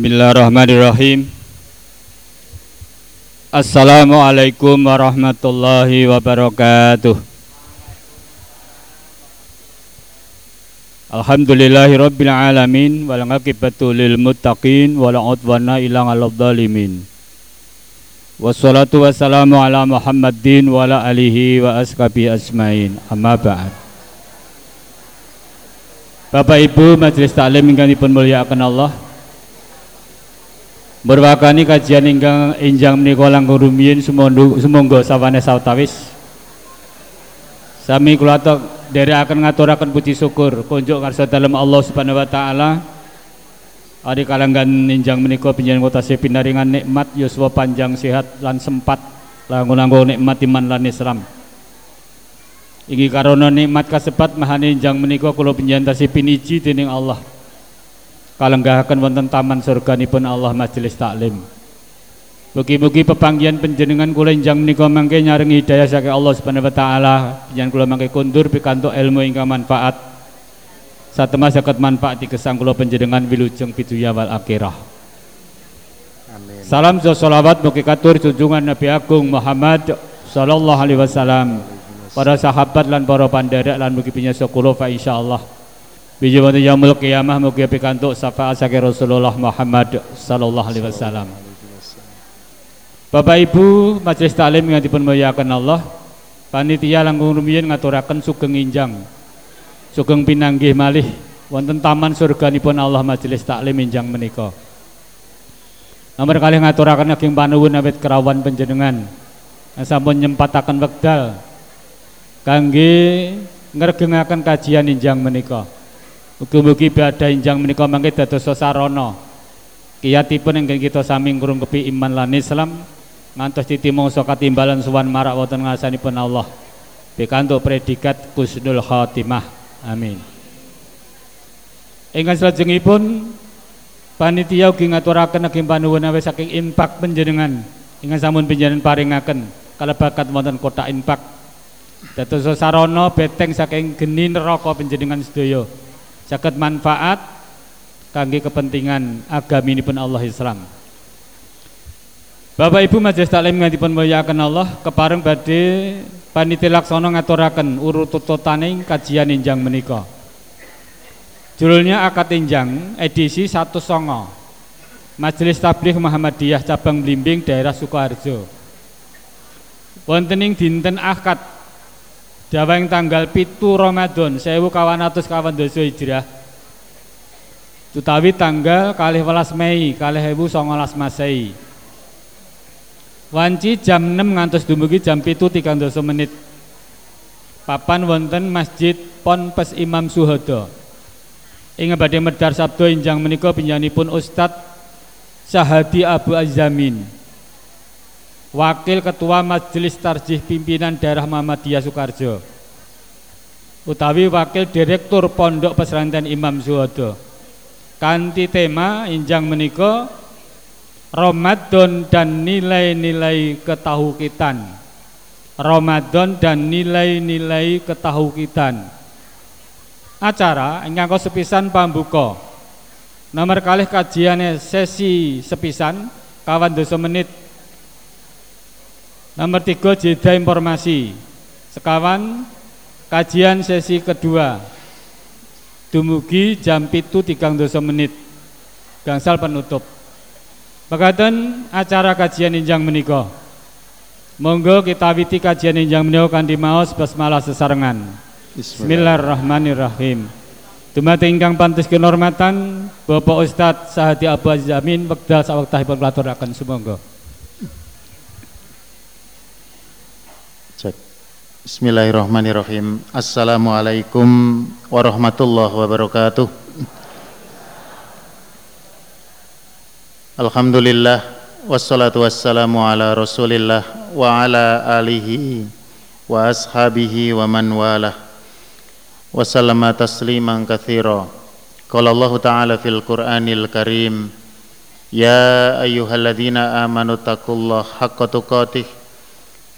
Bismillahirrahmanirrahim. Assalamualaikum warahmatullahi wabarakatuh. Alhamdulillahi rabbil alamin wal aqibatu lil muttaqin wala udwana illa 'alal Wassalatu wassalamu ala Muhammadin wa ala alihi wa ashabi asmain amma ba'd. Bapak Ibu Majelis Taklim ingkang dipun mulyakaken Allah Berwakani kajian ingkang injang menika langkung rumiyin sumangga sawane sawetawis Sami kula dari akan ngaturakan puji syukur kunjuk ngarsa dalam Allah Subhanahu wa taala Adi kalangan ninjang menika pinjenengan kota pinaringan nikmat yuswa panjang sehat lan sempat langkung-langkung nikmat iman lan Islam. Ingi karona nikmat kasebat maha ninjang menika kula panjenengan tasih piniji dening Allah. Kalenggahaken wonten taman surganipun Allah majelis taklim. Mugi-mugi pepanggihan penjenengan kula injang menika mangke nyaring hidayah saking Allah Subhanahu wa taala, panjenengan kula mangke kundur pikantuk ilmu ingkang manfaat. Satemah saged manfaat dikesang kula panjenengan wilujeng piduya wal akhirah. Amin. Salam salawat mugi katur junjungan Nabi Agung Muhammad sallallahu alaihi wasallam. Para sahabat lan para panderek lan mugi pinyasa kula fa insyaallah. Bijawati yaumul qiyamah mugi pikantuk syafaat saking Rasulullah Muhammad sallallahu alaihi wasallam. Bapak Ibu Majelis Taklim yang dipun muliakan Allah panitia langkung rumiyin ngaturaken sugeng injang sugeng pinanggih malih wonten taman surganipun Allah Majelis Taklim injang menika Nomor kali ngaturaken ageng panuwun awit kerawan panjenengan sampun nyempataken wekdal kangge ngregengaken kajian injang menika Mugi-mugi badha injang menika mangke dados sasarana. Kiyatipun ingkang kita sami ngrungkepi iman lan Islam ngantos titimongso katimbalan suwan marak wonten ngasanipun Allah. Pikantuk predikat kusnul khotimah amin. Ingkang salajengipun panitia ugi ngaturaken ageng panuwun awis saking impak panjenengan. Ingkang sampun panjenengan paringaken kalebakat wonten kotak impak. Dados sarana beteng saking geni neraka panjenengan sedaya saged manfaat kangge kepentingan agaminipun Allah Islam Bapak Ibu Majelis Taklim ngantipun muliakan Allah kepareng badhe panitia laksana ngaturaken urut tututaning kajian injang menika. Judulnya akad injang edisi 1 songo Majelis Tabligh Muhammadiyah cabang Blimbing daerah Sukoharjo. Wonten ing dinten akad Dawang tanggal pitu Ramadan 1400 kawan dosa hijrah. Tutawi tanggal kalih welas Mei kalih ewu songolas Masehi. Wanci jam 6 ngantos dumugi jam pitu tiga dosa menit. Papan wonten Masjid Ponpes Imam Suhodo. Ing badhe medar sabdo injang menika pinjanipun Ustad Sahadi Abu Azamin Wakil Ketua Majelis Tarjih Pimpinan Daerah Muhammadiyah Soekarjo utawi Wakil Direktur Pondok Pesantren Imam Suhodo. Kanti tema injang menika Ramadan dan nilai-nilai ketahukitan Ramadan dan nilai-nilai ketahukitan Acara ingkang sepisan pambuka. Nomor kalih kajiannya sesi sepisan kawan dosa menit Nomor tiga jeda informasi Sekawan kajian sesi kedua Dumugi jam pitu tigang dosa menit Gangsal penutup Makaten acara kajian injang menika. Monggo kita witi kajian injang menika kanthi maos basmalah sesarengan. Bismillahirrahmanirrahim. Dumateng ingkang pantes kehormatan Bapak Ustadz Sahadi Abu Azamin wekdal sawektahipun klaturaken sumangga. Bismillahirrahmanirrahim. Assalamualaikum warahmatullahi wabarakatuh. Alhamdulillah wassalatu wassalamu ala Rasulillah wa ala alihi wa ashabihi wa man walah wa tasliman katsira. Qala Allah Ta'ala fil Qur'anil Karim Ya ayyuhalladzina amanu taqullaha haqqa tuqatih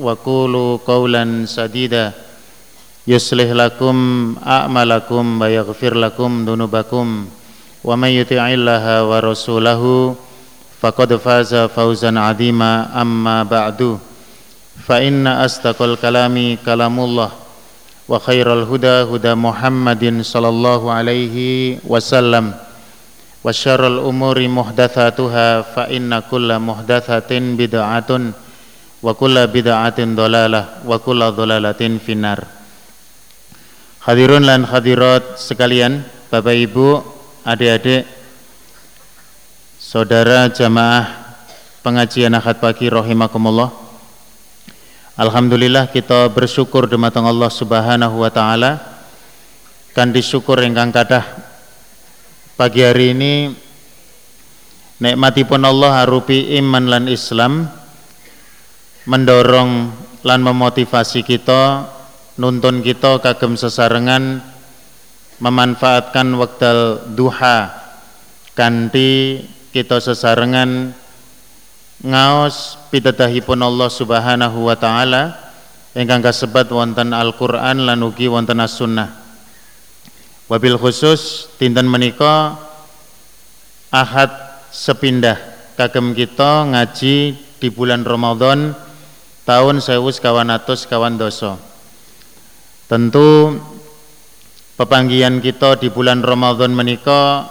وقولوا قولا سديدا يصلح لكم أعمالكم ويغفر لكم ذنوبكم ومن يطع الله ورسوله فقد فاز فوزا عظيما أما بعد فإن أصدق الكلام كلام الله وخير الهدى هدى محمد صلى الله عليه وسلم وشر الأمور محدثاتها فإن كل محدثة بدعة wa kulla bid'atin dolalah wa kulla dolalatin finar hadirun lan hadirat sekalian bapak ibu adik-adik saudara jamaah pengajian akhat pagi rahimakumullah. Alhamdulillah kita bersyukur dumateng Allah Subhanahu wa taala. Kan disyukur ingkang kadah pagi hari ini. Nikmatipun Allah harupi iman lan Islam mendorong lan memotivasi kita nuntun kita kagem sesarengan memanfaatkan wekdal duha kanthi kita sesarengan ngaos pitadahipun Allah Subhanahu wa taala ingkang kasebat wonten Al-Qur'an lan ugi wonten As-Sunnah. Wabil khusus dinten menika Ahad sepindah kagem kita ngaji di bulan Ramadan tahun 1900 kawan doso. Tentu pepanggian kita di bulan Ramadan menika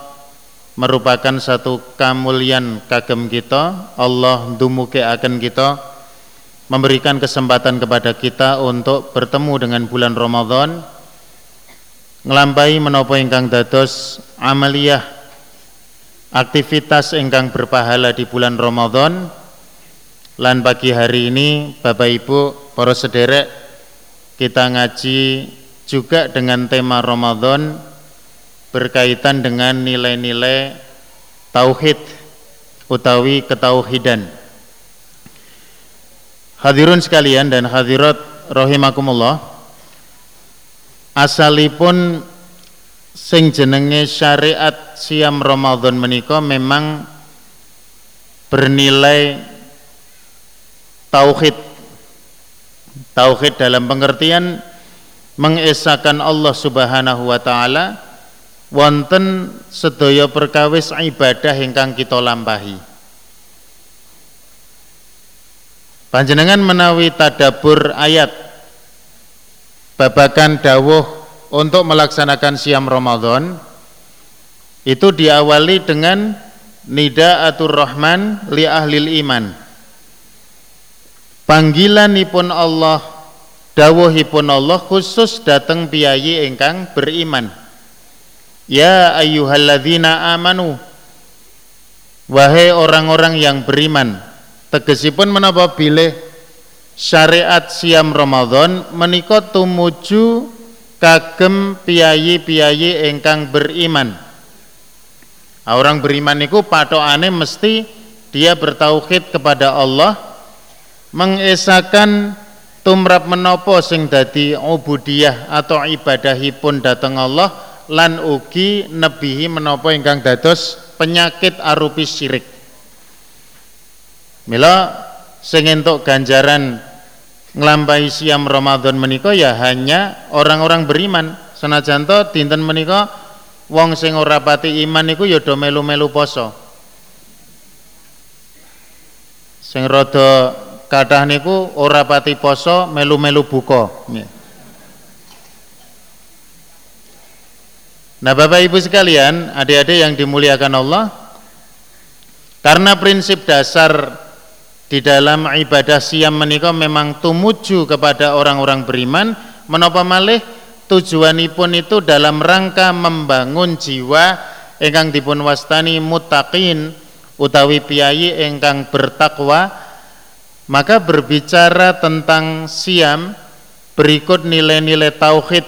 merupakan satu kamulian kagem kita Allah dumuke akan kita memberikan kesempatan kepada kita untuk bertemu dengan bulan Ramadan ngelampai menopo ingkang dados amaliyah aktivitas ingkang berpahala di bulan Ramadan lan pagi hari ini Bapak Ibu para sederek kita ngaji juga dengan tema Ramadan berkaitan dengan nilai-nilai tauhid utawi ketauhidan. Hadirun sekalian dan hadirat rahimakumullah. Asalipun sing jenenge syariat siam Ramadan menika memang bernilai tauhid Tauhid dalam pengertian mengesahkan Allah Subhanahu wa taala wonten sedaya perkawis ibadah ingkang kita lampahi. Panjenengan menawi tadabur ayat babakan dawuh untuk melaksanakan siam Ramadan itu diawali dengan nida atur rahman li ahlil iman panggilanipun Allah dawuhipun Allah khusus dateng piyayi ingkang beriman. Ya ayyuhalladzina amanu wahai orang-orang yang beriman tegesipun menapa bilih syariat siam Ramadan menika tumuju kagem piyayi-piyayi ingkang beriman. Orang beriman niku patokane mesti dia bertauhid kepada Allah mengesahkan tumrap menopo sing dadi ubudiyah atau ibadahipun dateng Allah lan ugi nebihi menopo ingkang dados penyakit arupi syirik. Mila sing entuk ganjaran nglampahi siam Ramadan menika ya hanya orang-orang beriman. Senajan to dinten menika wong sing ora pati iman niku ya do melu-melu poso. Sing rada kathah niku ora pati poso melu-melu buka. Nah Bapak Ibu sekalian adik-adik yang dimuliakan Allah karena prinsip dasar di dalam ibadah siam menikah memang tumuju kepada orang-orang beriman menapa malih tujuanipun itu dalam rangka membangun jiwa ingkang dipun wastani muttaqin utawi piyayi ingkang bertakwa maka berbicara tentang siam berikut nilai-nilai tauhid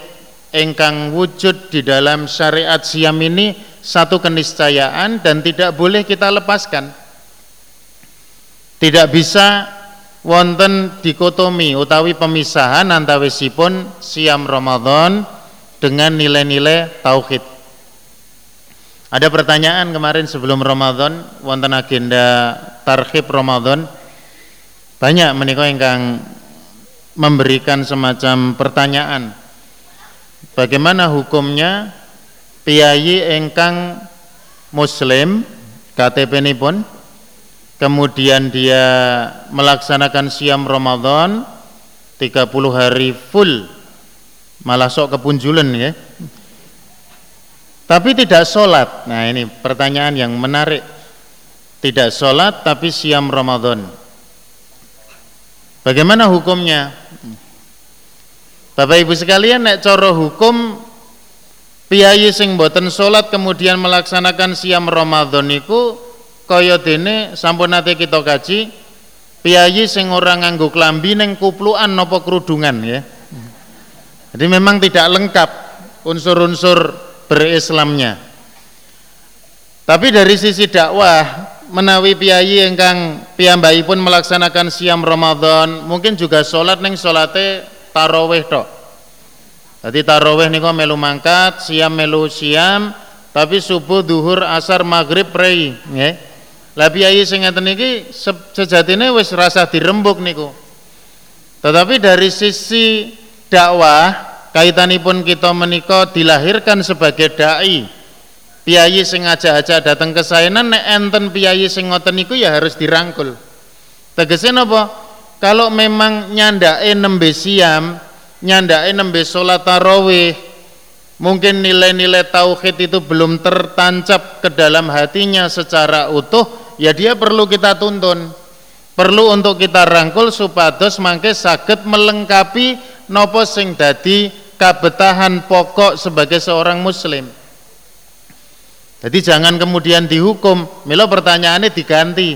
engkang wujud di dalam syariat siam ini satu keniscayaan dan tidak boleh kita lepaskan. Tidak bisa wonten dikotomi utawi pemisahan antawisipun siam Ramadan dengan nilai-nilai tauhid. Ada pertanyaan kemarin sebelum Ramadan wonten agenda tarhib Ramadan. Banyak menikah ingkang memberikan semacam pertanyaan. Bagaimana hukumnya piyayi engkang muslim KTP ini pun kemudian dia melaksanakan siam Ramadan 30 hari full malah sok kepunjulan ya. Tapi tidak sholat. Nah ini pertanyaan yang menarik. Tidak sholat tapi siam Ramadan bagaimana hukumnya Bapak Ibu sekalian nek coro hukum piyayi sing boten salat kemudian melaksanakan siam Ramadan niku kaya dene sampun nate kita kaji piyayi sing ora nganggo klambi ning kuplukan napa kerudungan ya. Jadi memang tidak lengkap unsur-unsur berislamnya. Tapi dari sisi dakwah menawi piyayi ingkang piyambakipun melaksanakan siam Ramadan mungkin juga salat ning salate tarawih tok. Jadi tarawih niku melu mangkat, siam melu siam, tapi subuh, duhur, asar, maghrib prei, nggih. Lah piyayi sing ngeten iki sejatine wis rasa dirembuk niku. Tetapi dari sisi dakwah kaitanipun kita menika dilahirkan sebagai dai. Piyayi sing ngajak-ajak datang ke saenan nek enten piyayi sing ngoten niku ya harus dirangkul. Tegese napa? kalau memang nyandake nembe siam nyandake nembe sholat tarawih mungkin nilai-nilai tauhid itu belum tertancap ke dalam hatinya secara utuh ya dia perlu kita tuntun perlu untuk kita rangkul supados mangke saged melengkapi nopo sing dadi kabetahan pokok sebagai seorang muslim jadi jangan kemudian dihukum milo pertanyaannya diganti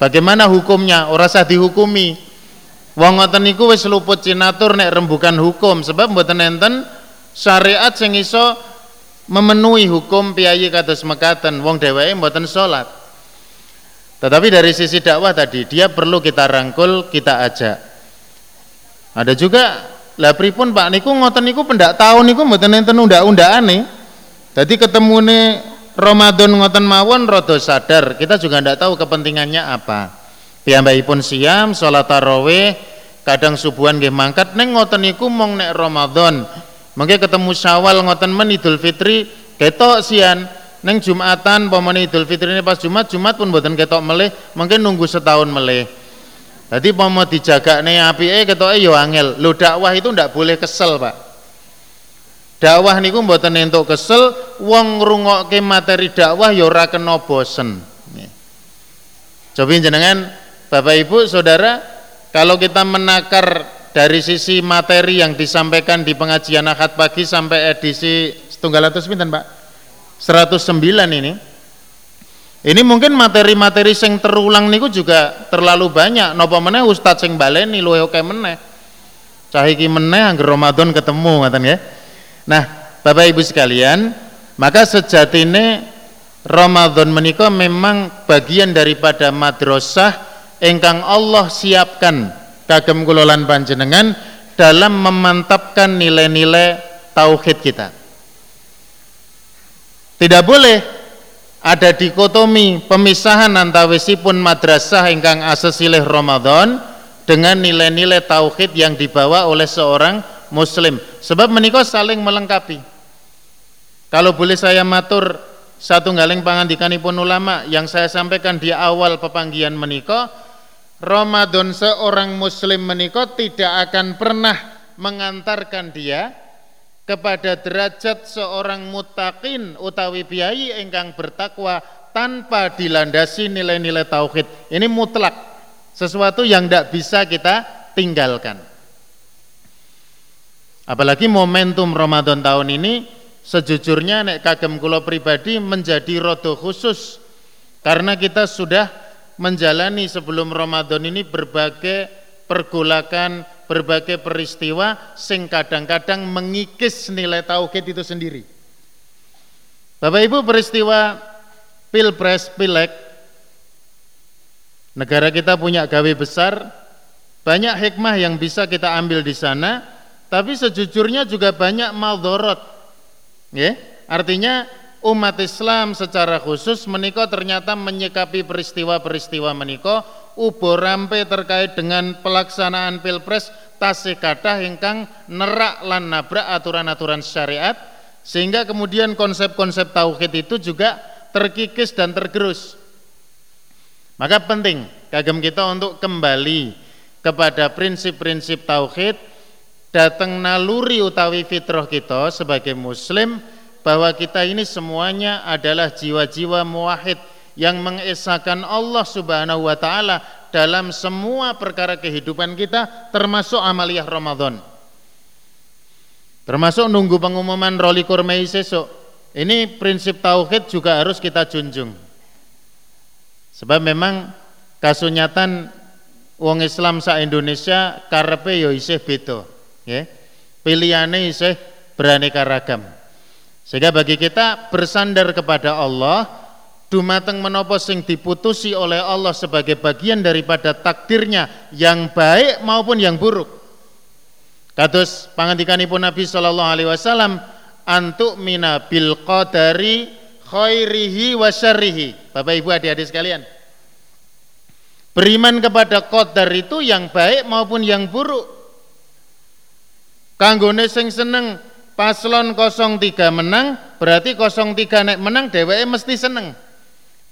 bagaimana hukumnya ora sah dihukumi Wong ngoten niku wis luput cinatur nek rembukan hukum sebab mboten enten syariat sing iso memenuhi hukum piyayi kados mekaten wong dheweke mboten salat. Tetapi dari sisi dakwah tadi dia perlu kita rangkul, kita ajak. Ada juga lah pripun Pak niku ngoten niku pendak tahu niku mboten enten undang-undangane. Dadi ketemune Ramadan ngoten mawon rada sadar, kita juga ndak tahu kepentingannya apa. Pun siam salat tarawih kadang subuhan nggih mangkat. Neng ngoten niku mong nek Ramadan. Mengke ketemu Syawal ngoten men Idul Fitri ketok sian. Neng Jumatan pamane Idul Fitri ini pas Jumat Jumat pun mboten ketok meleh mungkin nunggu setahun meleh Jadi mau dijaga nih api eh ketok yo angel. Lo dakwah itu ndak boleh kesel pak dakwah niku mboten entuk kesel wong ngrungokke materi dakwah yo ora kena bosen. Coba jenengan Bapak Ibu Saudara kalau kita menakar dari sisi materi yang disampaikan di pengajian akad pagi sampai edisi setunggal atau sepintan Pak? 109 ini. Ini mungkin materi-materi yang terulang niku juga terlalu banyak. Napa meneh ustadz sing baleni luwih oke meneh. Cahiki meneh angger Ramadan ketemu ngoten ya nah Bapak Ibu sekalian maka sejatine Ramadan menika memang bagian daripada madrasah engkang Allah siapkan kagem kulolan panjenengan dalam memantapkan nilai-nilai tauhid kita. Tidak boleh ada dikotomi pemisahan antawisipun madrasah ingkang asesilih Ramadan dengan nilai-nilai tauhid yang dibawa oleh seorang muslim sebab menikah saling melengkapi kalau boleh saya matur satu galing pangandikanipun ulama yang saya sampaikan di awal pepanggian menikah Ramadan seorang muslim menikah tidak akan pernah mengantarkan dia kepada derajat seorang mutakin utawi biayi engkang bertakwa tanpa dilandasi nilai-nilai tauhid. Ini mutlak, sesuatu yang tidak bisa kita tinggalkan. Apalagi momentum Ramadan tahun ini sejujurnya nek kagem kula pribadi menjadi rodo khusus karena kita sudah menjalani sebelum Ramadan ini berbagai pergolakan berbagai peristiwa sing kadang-kadang mengikis nilai tauhid itu sendiri. Bapak Ibu peristiwa Pilpres, Pileg negara kita punya gawe besar, banyak hikmah yang bisa kita ambil di sana, tapi sejujurnya juga banyak maldorot. Ya, artinya umat Islam secara khusus menikah ternyata menyikapi peristiwa-peristiwa menikah ubo rampe terkait dengan pelaksanaan pilpres tasih kathah ingkang nerak lan nabrak aturan-aturan syariat sehingga kemudian konsep-konsep tauhid itu juga terkikis dan tergerus. Maka penting kagem kita untuk kembali kepada prinsip-prinsip tauhid datang naluri utawi fitrah kita sebagai muslim bahwa kita ini semuanya adalah jiwa-jiwa muwahhid yang mengesahkan Allah Subhanahu wa taala dalam semua perkara kehidupan kita termasuk amaliyah Ramadan. Termasuk nunggu pengumuman rolikur Mei sesok. Ini prinsip tauhid juga harus kita junjung. Sebab memang kasunyatan wong Islam sa Indonesia karepe yo isih beda, nggih. Pilihane isih beraneka ragam. Sehingga bagi kita bersandar kepada Allah dumateng menopo sing diputusi oleh Allah sebagai bagian daripada takdirnya yang baik maupun yang buruk. Kados pangandikanipun Nabi sallallahu alaihi wasallam antuk mina bil qadari khairihi wa syarrihi. Bapak Ibu adik-adik sekalian. Beriman kepada qadar itu yang baik maupun yang buruk. Kanggone sing seneng paslon 03 menang berarti 03 nek menang dheweke mesti seneng.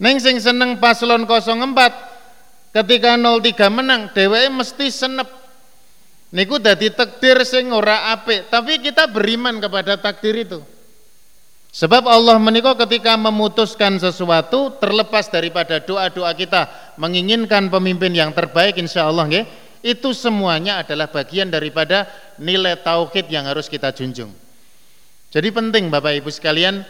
Neng sing seneng paslon 04 ketika 03 menang dheweke mesti senep. Niku dadi takdir sing ora apik tapi kita beriman kepada takdir itu. Sebab Allah menikah ketika memutuskan sesuatu terlepas daripada doa-doa kita menginginkan pemimpin yang terbaik insya Allah nggih itu semuanya adalah bagian daripada nilai tauhid yang harus kita junjung. Jadi penting Bapak Ibu sekalian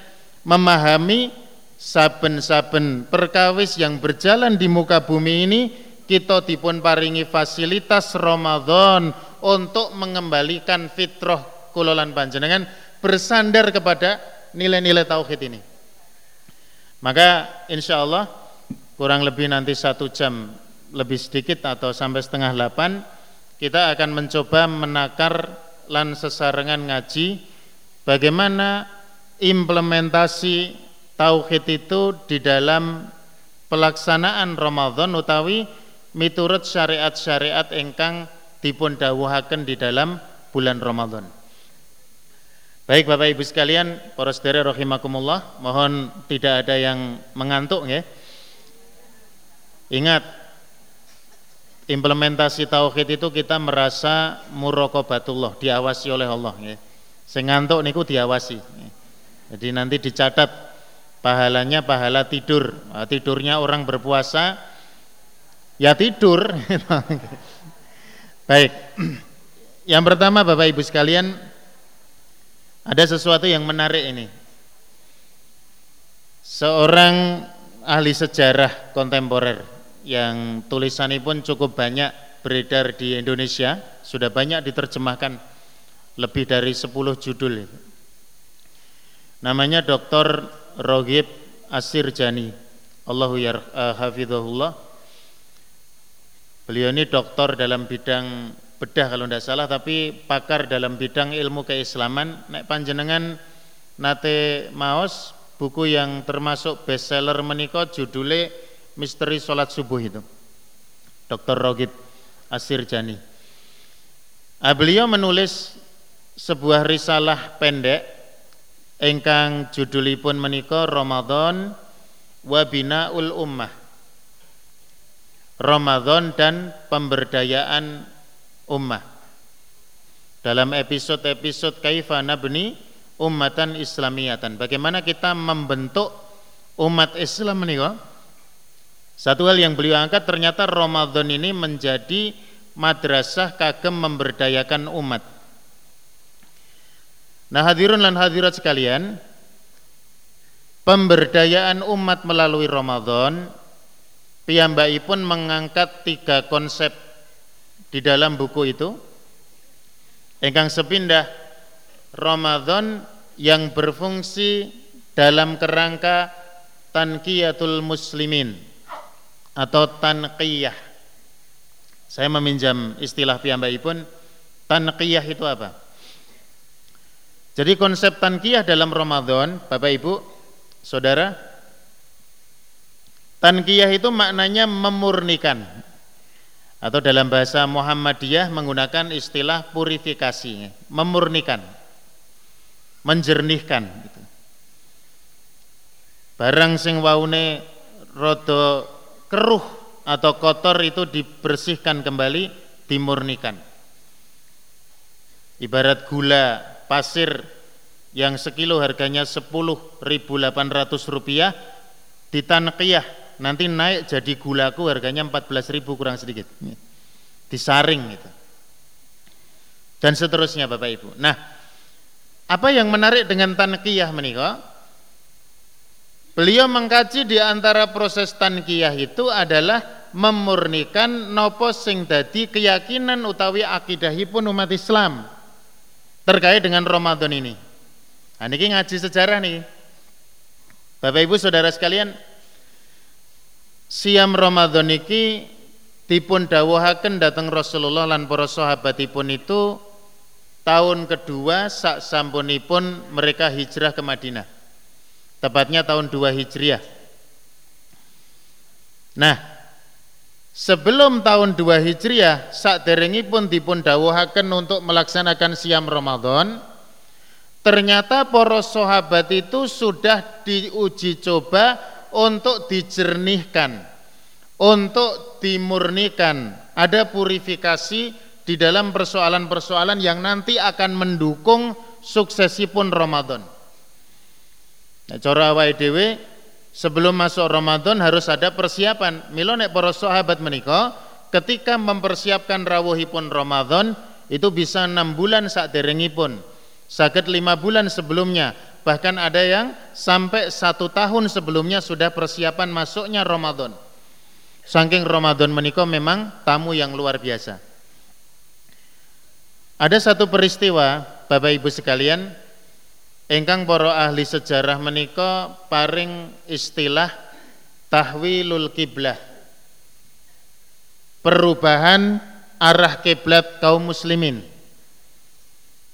memahami saben-saben perkawis yang berjalan di muka bumi ini kita dipun paringi fasilitas Ramadan untuk mengembalikan fitrah kulolan panjenengan bersandar kepada nilai-nilai tauhid ini. Maka insya Allah kurang lebih nanti satu jam lebih sedikit atau sampai setengah delapan kita akan mencoba menakar lan sesarengan ngaji bagaimana implementasi tauhid itu di dalam pelaksanaan Ramadan utawi miturut syariat-syariat engkang dipun dawuhaken di dalam bulan Ramadan. Baik Bapak Ibu sekalian, para saudara rahimakumullah, mohon tidak ada yang mengantuk ya. Ingat implementasi tauhid itu kita merasa muraqabatullah, diawasi oleh Allah ya. Sing ngantuk niku diawasi. Jadi nanti dicatat pahalanya pahala tidur. Nah, tidurnya orang berpuasa ya tidur. Baik. Yang pertama Bapak Ibu sekalian ada sesuatu yang menarik ini. Seorang ahli sejarah kontemporer yang tulisannya pun cukup banyak beredar di Indonesia, sudah banyak diterjemahkan lebih dari 10 judul namanya Dr. Rogib Asir Jani Allahu ya hafizahullah. Beliau ini doktor dalam bidang bedah kalau tidak salah tapi pakar dalam bidang ilmu keislaman. Nek panjenengan nate maos buku yang termasuk bestseller menikah judulnya Misteri Sholat Subuh itu Dr. Rogib Asir Jani ah, beliau menulis sebuah risalah pendek ingkang judulipun menika Ramadan wa binaul ummah. Ramadan dan pemberdayaan ummah. Dalam episode-episode kaifa nabni ummatan islamiyatan. Bagaimana kita membentuk umat Islam menika? Satu hal yang beliau angkat ternyata Ramadan ini menjadi madrasah kagem memberdayakan umat. Nah hadirin dan hadirat sekalian Pemberdayaan umat melalui Ramadan pun mengangkat tiga konsep di dalam buku itu. Ingkang sepindah Ramadan yang berfungsi dalam kerangka tanqiyatul muslimin atau tanqiyah. Saya meminjam istilah pun tanqiyah itu apa? Jadi konsep tanqiyah dalam Ramadan, Bapak Ibu, Saudara, tanqiyah itu maknanya memurnikan atau dalam bahasa Muhammadiyah menggunakan istilah purifikasi, memurnikan, menjernihkan. Barang sing waune rodo keruh atau kotor itu dibersihkan kembali, dimurnikan. Ibarat gula pasir yang sekilo harganya 10.800 rupiah ditanqiyah nanti naik jadi gulaku harganya 14.000 kurang sedikit. Disaring itu. Dan seterusnya Bapak Ibu. Nah apa yang menarik dengan tanqiyah menikah Beliau mengkaji di antara proses tankiyah itu adalah memurnikan nopo sing dadi keyakinan utawi akidahipun umat Islam terkait dengan Ramadan ini. Nah, ini ngaji sejarah nih. Bapak Ibu Saudara sekalian, siam Ramadan ini dipun dawuhaken datang Rasulullah lan para sahabatipun itu tahun kedua sak sampunipun mereka hijrah ke Madinah tepatnya tahun 2 Hijriah. Nah, sebelum tahun 2 Hijriah, saat pun dipun dawuhaken untuk melaksanakan siam Ramadan, ternyata poros sahabat itu sudah diuji coba untuk dijernihkan, untuk dimurnikan, ada purifikasi di dalam persoalan-persoalan yang nanti akan mendukung suksesipun Ramadan. Nah, cara awake dhewe sebelum masuk Ramadan harus ada persiapan. Milo nek para sahabat menika ketika mempersiapkan rawuhipun Ramadan itu bisa enam bulan saat derengipun sakit lima bulan sebelumnya. Bahkan ada yang sampai satu tahun sebelumnya sudah persiapan masuknya Ramadan. Saking Ramadan menika memang tamu yang luar biasa. Ada satu peristiwa Bapak Ibu sekalian Engkang para ahli sejarah menika paring istilah tahwilul kiblah. Perubahan arah kiblat kaum muslimin.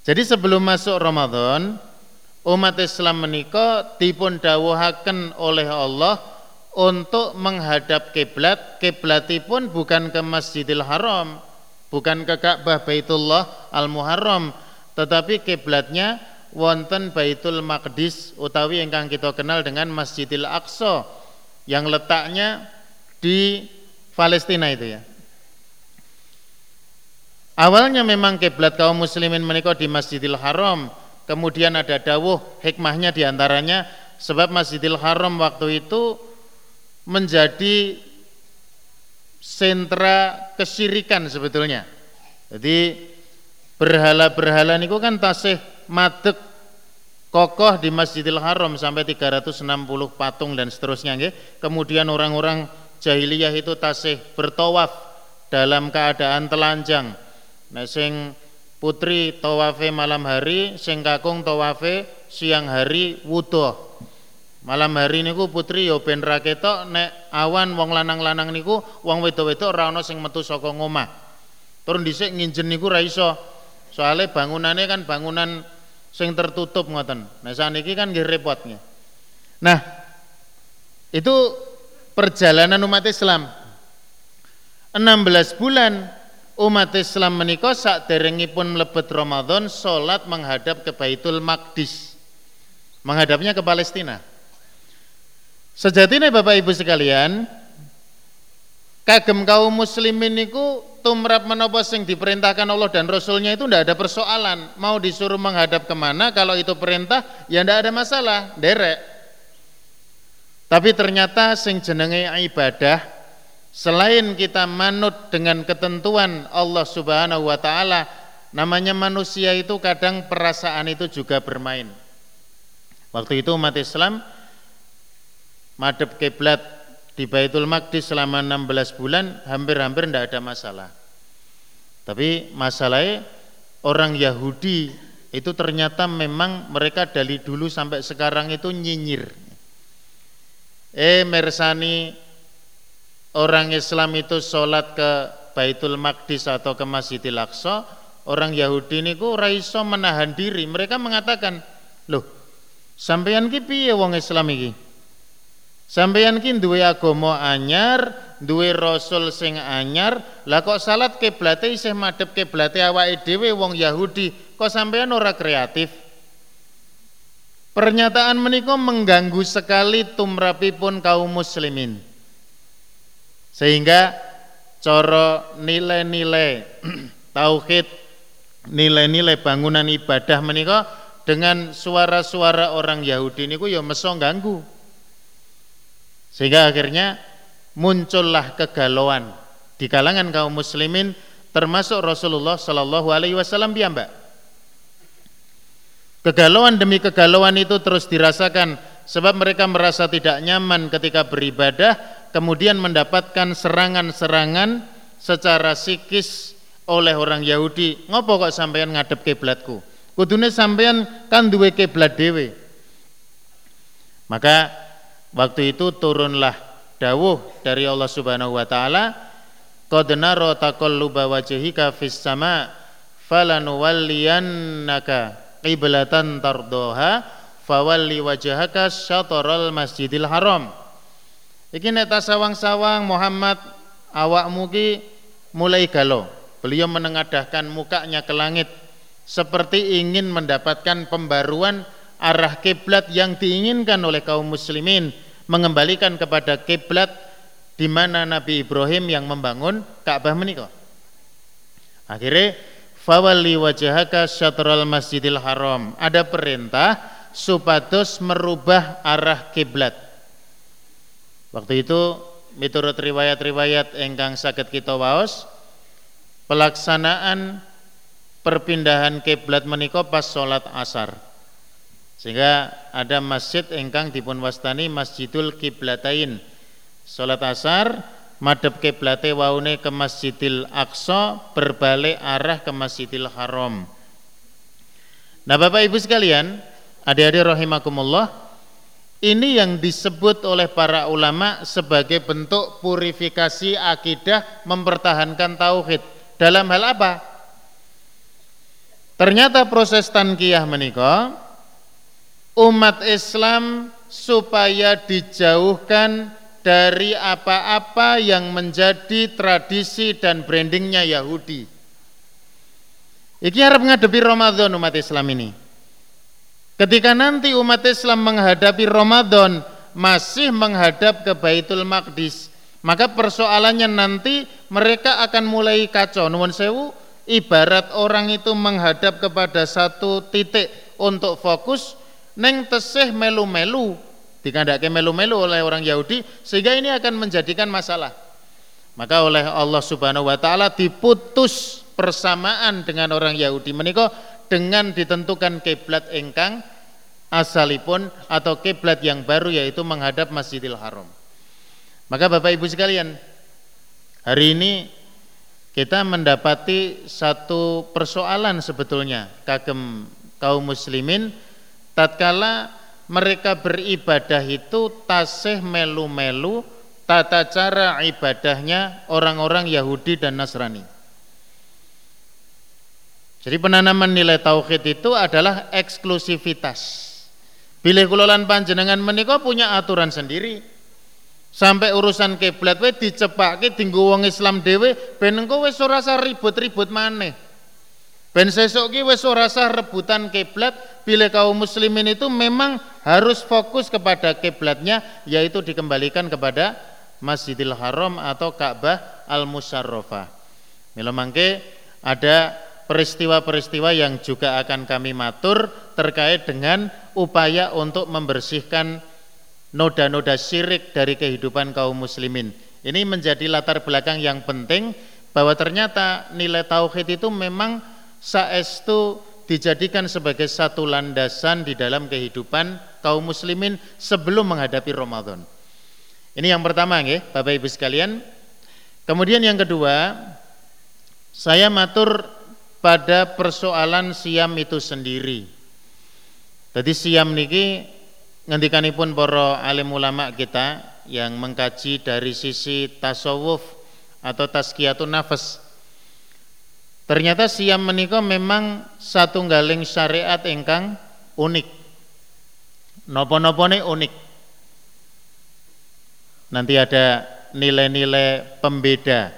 Jadi sebelum masuk Ramadan, umat Islam menika dipun dawuhaken oleh Allah untuk menghadap kiblat. Kiblatipun bukan ke Masjidil Haram, bukan ke Ka'bah Baitullah Al-Muharram, tetapi kiblatnya wonten Baitul Maqdis utawi ingkang kita kenal dengan Masjidil Aqsa yang letaknya di Palestina itu ya. Awalnya memang kiblat kaum muslimin menikah di Masjidil Haram, kemudian ada dawuh hikmahnya di antaranya sebab Masjidil Haram waktu itu menjadi sentra kesyirikan sebetulnya. Jadi berhala-berhala niku kan tasih madek kokoh di Masjidil Haram sampai 360 patung dan seterusnya nggih. Kemudian orang-orang jahiliyah itu tasih bertawaf dalam keadaan telanjang. Nah sing putri tawafe malam hari, sing kakung tawafe siang hari wudo. Malam hari niku putri yo ben ra ketok nek awan wong lanang-lanang niku wong wedok-wedok ora ana sing metu saka ngomah. Turun dhisik nginjen niku ra iso. Soale bangunannya kan bangunan sing tertutup ngoten. Nah saniki kan nggih repot nggih. Nah, itu perjalanan umat Islam. 16 bulan umat Islam menika sak derengipun mlebet Ramadan salat menghadap ke Baitul Maqdis. Menghadapnya ke Palestina. Sejatinya Bapak Ibu sekalian, kagem kaum muslimin niku tumrap menapa sing diperintahkan Allah dan Rasulnya itu tidak ada persoalan. Mau disuruh menghadap ke mana kalau itu perintah ya tidak ada masalah. Derek tapi ternyata sing jenenge ibadah selain kita manut dengan ketentuan Allah Subhanahu wa taala namanya manusia itu kadang perasaan itu juga bermain. Waktu itu umat Islam madep kiblat di Baitul Maqdis selama 16 bulan hampir-hampir tidak ada masalah. Tapi masalahnya orang Yahudi itu ternyata memang mereka dari dulu sampai sekarang itu nyinyir. Eh mersani orang Islam itu sholat ke Baitul Maqdis atau ke Masjidil Aqsa, orang Yahudi ini ku raiso menahan diri. Mereka mengatakan, loh, sampeyan ki piye wong Islam iki? Sampeyan ki duwe agama anyar, duwe rasul sing anyar, lah kok salat kiblate isih madhep kiblate awake dhewe wong Yahudi, kok sampeyan ora kreatif? Pernyataan menika mengganggu sekali tumrapipun kaum muslimin. Sehingga coro nilai-nilai tauhid, nilai-nilai bangunan ibadah menika dengan suara-suara orang Yahudi niku ya meso ganggu. Sehingga akhirnya muncullah kegalauan di kalangan kaum muslimin termasuk Rasulullah Shallallahu alaihi wasallam piyambak. Kegalauan demi kegalauan itu terus dirasakan sebab mereka merasa tidak nyaman ketika beribadah kemudian mendapatkan serangan-serangan secara psikis oleh orang Yahudi. Ngopo kok sampean ngadep kiblatku? Kudune sampean kan duwe kiblat dhewe. Maka Waktu itu turunlah dawuh dari Allah Subhanahu wa taala, "Qad nara taqalluba wajhika fis sama falanuwalliyannaka qiblatan tardoha fawalli wajhaka syatral Masjidil Haram." Iki nek sawang-sawang Muhammad awakmu ki mulai galau. Beliau menengadahkan mukanya ke langit seperti ingin mendapatkan pembaruan arah kiblat yang diinginkan oleh kaum muslimin mengembalikan kepada kiblat di mana Nabi Ibrahim yang membangun Ka'bah menikah. Akhirnya fawali wajahaka syatral masjidil haram. Ada perintah supados merubah arah kiblat. Waktu itu miturut riwayat-riwayat engkang sakit kita waos pelaksanaan perpindahan kiblat menikah pas sholat asar. Sehingga ada masjid engkang dipun wastani Masjidul Kiblatain. Salat asar madhep kiblate waune ke Masjidil Aqsa berbalik arah ke Masjidil Haram. Nah, Bapak Ibu sekalian, adik-adik rahimakumullah, ini yang disebut oleh para ulama sebagai bentuk purifikasi akidah mempertahankan tauhid. Dalam hal apa? Ternyata proses tankiyah menikah umat Islam supaya dijauhkan dari apa-apa yang menjadi tradisi dan brandingnya Yahudi. Iki harap menghadapi Ramadan umat Islam ini. Ketika nanti umat Islam menghadapi Ramadan masih menghadap ke Baitul Maqdis, maka persoalannya nanti mereka akan mulai kacau. Nuwun sewu, ibarat orang itu menghadap kepada satu titik untuk fokus, neng tesih melu-melu dikandake melu-melu oleh orang Yahudi sehingga ini akan menjadikan masalah maka oleh Allah Subhanahu wa taala diputus persamaan dengan orang Yahudi menika dengan ditentukan kiblat engkang asalipun atau kiblat yang baru yaitu menghadap Masjidil Haram. Maka Bapak Ibu sekalian, hari ini kita mendapati satu persoalan sebetulnya kagem kaum muslimin tatkala mereka beribadah itu tasih melu-melu tata cara ibadahnya orang-orang Yahudi dan Nasrani. Jadi penanaman nilai tauhid itu adalah eksklusivitas. Bilih kulolan panjenengan menikah punya aturan sendiri. Sampai urusan kiblat we dicepake dinggo wong Islam dhewe ben engko wis ora ribut-ribut maneh. Ben sesuk ki wis ora sah rebutan kiblat bila kaum muslimin itu memang harus fokus kepada kiblatnya yaitu dikembalikan kepada Masjidil Haram atau Ka'bah Al-Musyarrafah. Mila mangke ada peristiwa-peristiwa yang juga akan kami matur terkait dengan upaya untuk membersihkan noda-noda syirik dari kehidupan kaum muslimin. Ini menjadi latar belakang yang penting bahwa ternyata nilai tauhid itu memang saestu dijadikan sebagai satu landasan di dalam kehidupan kaum muslimin sebelum menghadapi Ramadan. Ini yang pertama nggih, Bapak Ibu sekalian. Kemudian yang kedua, saya matur pada persoalan siam itu sendiri. Jadi siam niki ngendikanipun para alim ulama kita yang mengkaji dari sisi tasawuf atau tazkiyatun nafas. Ternyata siam menika memang satu galing syariat ingkang unik. Nopo-nopone unik. Nanti ada nilai-nilai pembeda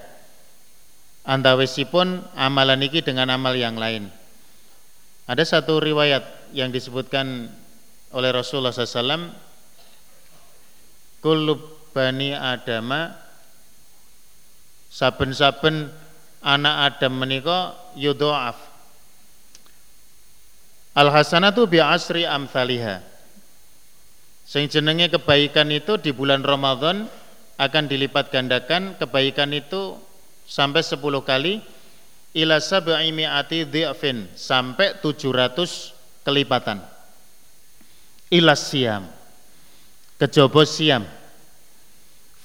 antawisipun amalan iki dengan amal yang lain. Ada satu riwayat yang disebutkan oleh Rasulullah SAW, kulub bani Adama saben-saben anak Adam menika yudha'af. Al hasanatu bi asri amthaliha. Sing jenenge kebaikan itu di bulan Ramadan akan dilipat gandakan kebaikan itu sampai 10 kali ila sab'i mi'ati dhi'fin sampai 700 kelipatan. Ila siam. Kejaba siam.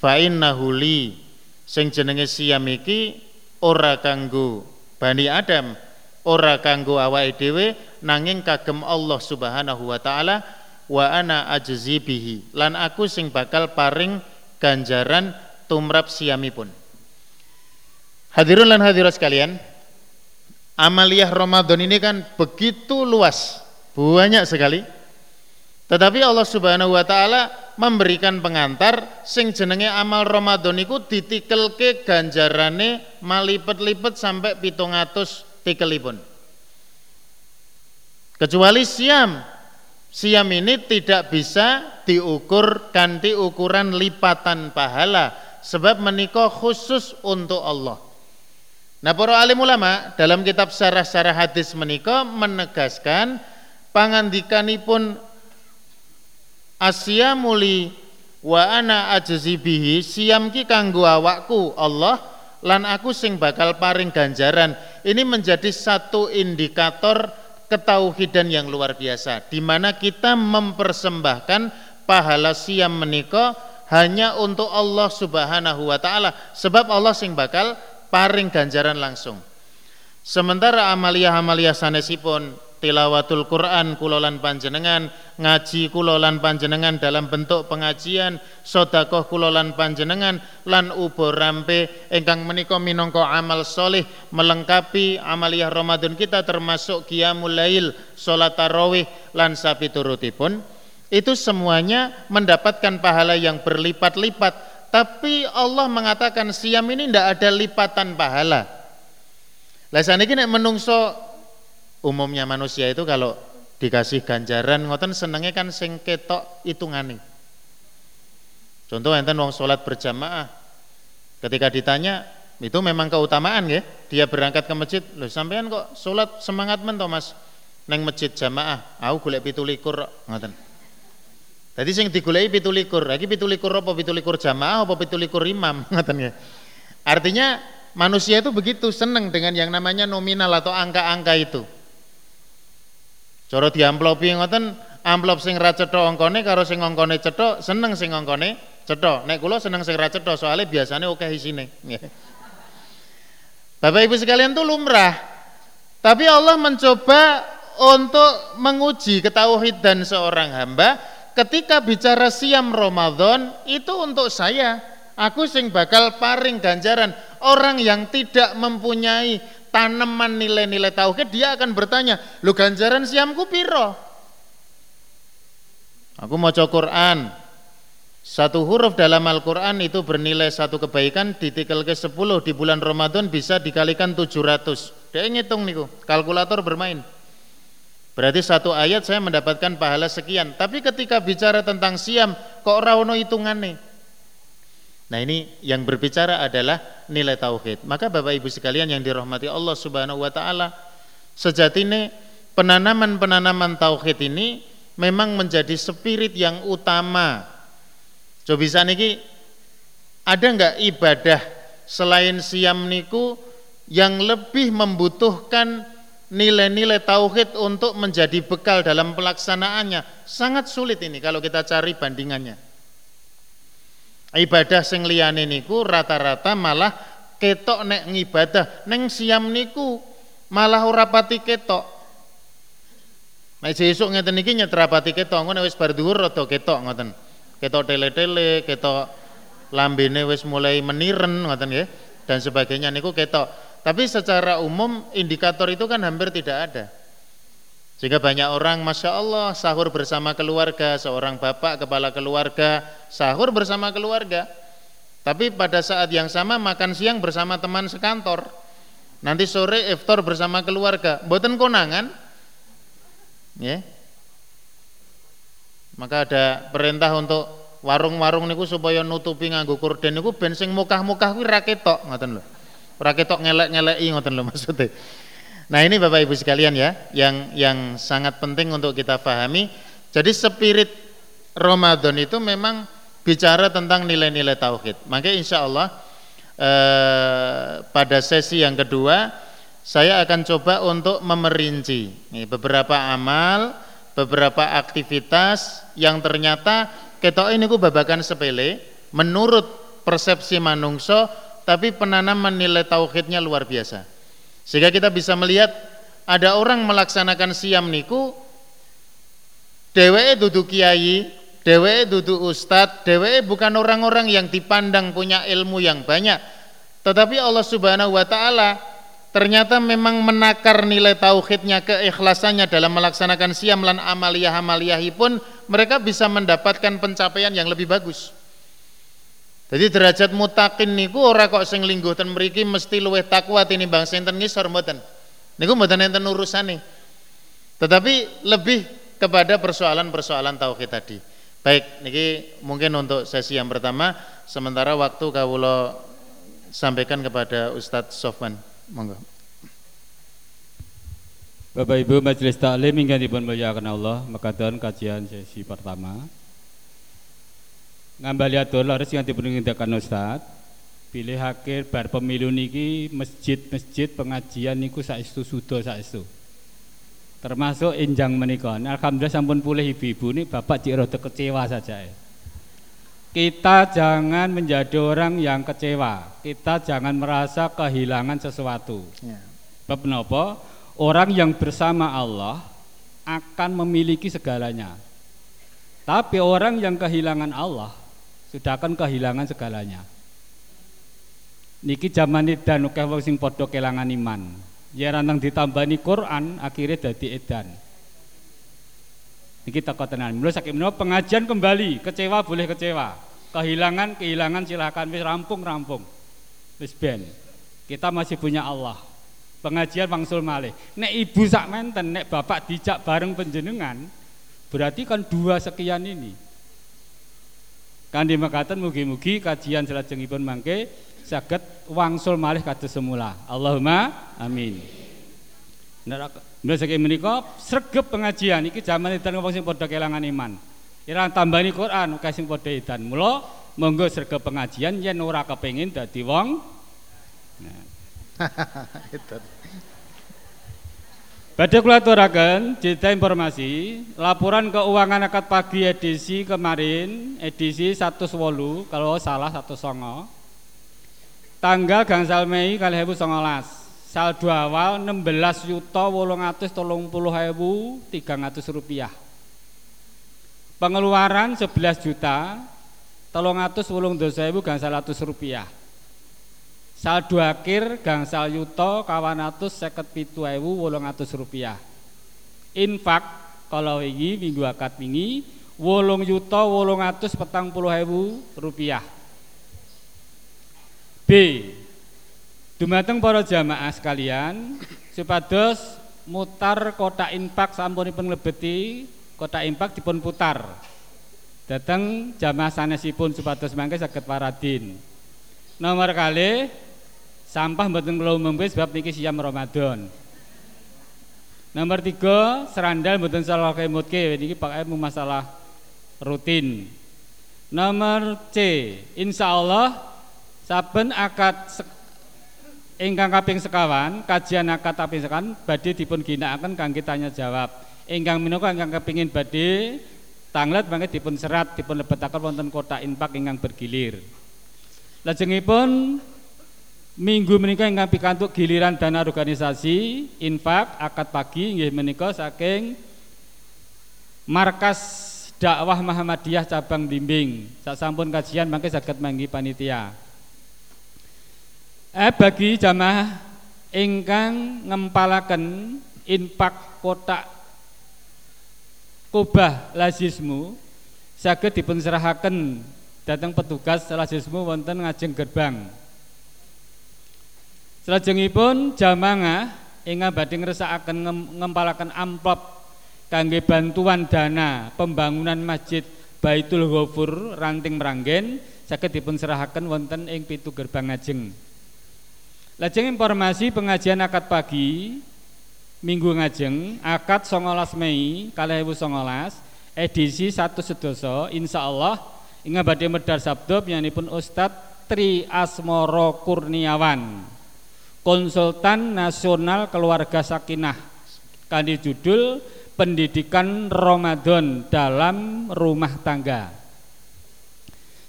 Fa innahu li sing jenenge siam iki ora kanggo Bani Adam, ora kanggo awake dhewe nanging kagem Allah Subhanahu wa taala wa ana ajzi bihi lan aku sing bakal paring ganjaran tumrap siamipun. Hadirun lan hadirat sekalian, amaliyah Ramadan ini kan begitu luas, banyak sekali. Tetapi Allah Subhanahu wa taala memberikan pengantar sing jenenge amal Ramadan iku ditikelke ganjarane malipet-lipet sampai 700 tikelipun. Kecuali siam. Siam ini tidak bisa diukur kanti ukuran lipatan pahala sebab menikah khusus untuk Allah. Nah para alim ulama dalam kitab syarah-syarah hadis menika menegaskan pangandikanipun Asia muli wa ana ajzi bihi siam ki kanggo awakku Allah lan aku sing bakal paring ganjaran. Ini menjadi satu indikator ketauhidan yang luar biasa di mana kita mempersembahkan pahala siam menika hanya untuk Allah Subhanahu wa taala sebab Allah sing bakal paring ganjaran langsung. Sementara amalia-amalia sanesipun tilawatul Quran kulolan panjenengan, ngaji kulolan panjenengan dalam bentuk pengajian, sodakoh kulolan panjenengan, lan ubo rampe engkang meniko minongko amal solih melengkapi amalia Ramadan kita termasuk qiyamul lail, salat tarawih lan sapi turutipun. Itu semuanya mendapatkan pahala yang berlipat-lipat tapi Allah mengatakan siam ini tidak ada lipatan pahala. Lah saniki nek menungso umumnya manusia itu kalau dikasih ganjaran ngoten senengnya kan sing ketok hitungane. Contoh enten wong salat berjamaah. Ketika ditanya, itu memang keutamaan ya. Dia berangkat ke masjid, loh sampean kok salat semangat men Mas? Neng masjid jamaah, aku golek 17 ngoten. Jadi sing digoleki 17. Lagi 17 apa 17 jamaah apa 17 imam ngoten ya. Artinya manusia itu begitu seneng dengan yang namanya nominal atau angka-angka itu. Cara diamplopi ngoten, amplop sing ra cetha angkane karo sing angkane cetha seneng sing angkane cetha. Nek kula seneng sing ra cetha soalnya biasanya oke isine. Bapak Ibu sekalian tuh lumrah. Tapi Allah mencoba untuk menguji ketauhidan seorang hamba ketika bicara siam Ramadan itu untuk saya aku sing bakal paring ganjaran orang yang tidak mempunyai tanaman nilai-nilai tauhid dia akan bertanya lu ganjaran siamku piro aku mau Quran satu huruf dalam Al-Quran itu bernilai satu kebaikan ditikel ke 10 di bulan Ramadan bisa dikalikan 700 dia ngitung niku kalkulator bermain Berarti satu ayat saya mendapatkan pahala sekian. Tapi ketika bicara tentang siam, kok rawono hitungannya? Nah ini yang berbicara adalah nilai tauhid. Maka Bapak Ibu sekalian yang dirahmati Allah Subhanahu wa taala, sejatinya penanaman-penanaman tauhid ini memang menjadi spirit yang utama. Coba bisa niki ada enggak ibadah selain siam niku yang lebih membutuhkan nilai-nilai tauhid untuk menjadi bekal dalam pelaksanaannya sangat sulit ini kalau kita cari bandingannya. Ibadah sing liyane niku rata-rata malah ketok nek ngibadah neng siam niku malah ora pati ketok. Nek sesuk ngeten iki nyetrapati ketok ngono wis bar dhuwur rada ketok ngoten. Ketok tele-tele, ketok lambene wis mulai meniren ngoten nggih dan sebagainya niku ketok. Tapi secara umum indikator itu kan hampir tidak ada. Sehingga banyak orang Masya Allah sahur bersama keluarga Seorang bapak kepala keluarga Sahur bersama keluarga Tapi pada saat yang sama makan siang bersama teman sekantor Nanti sore iftar bersama keluarga Buatan konangan ya. Maka ada perintah untuk warung-warung niku supaya nutupi nganggo korden niku ben sing mukah-mukah kuwi ra ketok ngoten lho. Ora ketok ngelek-ngeleki ngoten lho maksudnya. Nah ini Bapak Ibu sekalian ya, yang yang sangat penting untuk kita pahami. Jadi spirit Ramadan itu memang bicara tentang nilai-nilai tauhid. Maka insya Allah eh, pada sesi yang kedua saya akan coba untuk memerinci nih, beberapa amal, beberapa aktivitas yang ternyata ketok ini ku babakan sepele menurut persepsi manungso tapi penanaman nilai tauhidnya luar biasa. Sehingga kita bisa melihat ada orang melaksanakan siam niku dewe duduk kiai, dewe duduk ustadz, dewe bukan orang-orang yang dipandang punya ilmu yang banyak. Tetapi Allah Subhanahu wa taala ternyata memang menakar nilai tauhidnya, keikhlasannya dalam melaksanakan siam lan amaliyah-amaliyah pun mereka bisa mendapatkan pencapaian yang lebih bagus. Jadi derajat mutakin niku ora kok sing lingguh ten mriki mesti luwih takwa tinimbang sing ten ngisor mboten. Niku mboten enten urusane. Tetapi lebih kepada persoalan-persoalan tauhid tadi. Baik, niki mungkin untuk sesi yang pertama sementara waktu kawula sampaikan kepada Ustadz Sofwan. Monggo. Bapak Ibu Majelis Taklim ingkang dipun muliakan Allah, mekaten kajian sesi pertama ngambali dolar sing dipunindakaken Ustaz. Pilih akhir bar pemilu niki masjid-masjid pengajian niku saestu sudo saestu. Termasuk injang menika. Alhamdulillah sampun pulih ibu-ibu ini bapak cik rada kecewa saja ya. kita jangan menjadi orang yang kecewa. Kita jangan merasa kehilangan sesuatu. Ya. Bab orang yang bersama Allah akan memiliki segalanya. Tapi orang yang kehilangan Allah sudah akan kehilangan segalanya. Niki zaman dan akeh wong sing padha kelangan iman. Ya rantang ditambani Quran akhirnya dadi edan. Niki teko tenan. Mula saking menawa pengajian kembali, kecewa boleh kecewa. Kehilangan kehilangan silakan wis rampung rampung. Wis ben. Kita masih punya Allah. Pengajian wangsul malih. Nek ibu sak menten, nek bapak dijak bareng penjenengan, berarti kan dua sekian ini. Kandi makaten mugi-mugi kajian salajengipun mangke saged wangsul malih kados semula. Allahumma amin. Nek saking menika sregep pengajian iki jaman edan wong sing padha kelangan iman. Ira tambani Quran kae sing padha edan. Mula monggo sregep pengajian yen ora kepengin dadi wong. Nah. Badhe kula aturaken cerita informasi laporan keuangan akad pagi edisi kemarin edisi 108 kalau salah 19 tanggal gangsal Mei 2019 saldo awal 16 yuta 830 ewu 300 rupiah. Pengeluaran 11 juta 380 ewu gangsal rupiah Saldo akhir gangsal yuto kawan seket pitu ewu wolong atus rupiah. Infak kalau ini minggu akad wingi wolong yuto wolong atus petang puluh ewu rupiah. B. Dumateng para jamaah sekalian supados mutar kota infak sampunipun lebeti kota infak dipun putar. Datang jamaah sanesipun supados mangke saged paradin. Nomor kali Sampah mboten kula umumke sebab niki siam Ramadan. Nomor tiga, serandal mboten salah kemutke niki pakai masalah rutin. Nomor C, insya Allah saben akad ingkang kaping sekawan, kajian akad kaping sekawan badhe dipun ginakaken kangge tanya jawab. Ingkang minangka ingkang kepingin badhe tanglet mangke dipun serat dipun lebetaken wonten kotak infak ingkang bergilir. Lajengipun Minggu menika ingkang pikantuk giliran dana organisasi infak akad pagi nggih menika saking markas dakwah Muhammadiyah cabang Bimbing. Sasampun kajian mangke saged manggi panitia. Eh bagi jamaah ingkang ngempalaken infak kotak kubah lazismu saged dipun serahaken dhateng petugas lazismu wonten ngajeng gerbang. Selajengipun jamaah ingkang badhe ngresakaken ngempalaken amplop kangge bantuan dana pembangunan Masjid Baitul Ghafur Ranting Meranggen saged dipun serahaken wonten ing pitu gerbang ngajeng. Lajeng informasi pengajian akad pagi Minggu ngajeng akad 19 Mei 2019 edisi satu sedoso insya Allah ingat badhe medar sabdo pun Ustadz Tri Asmoro Kurniawan konsultan nasional keluarga sakinah kandi judul pendidikan Ramadan dalam rumah tangga.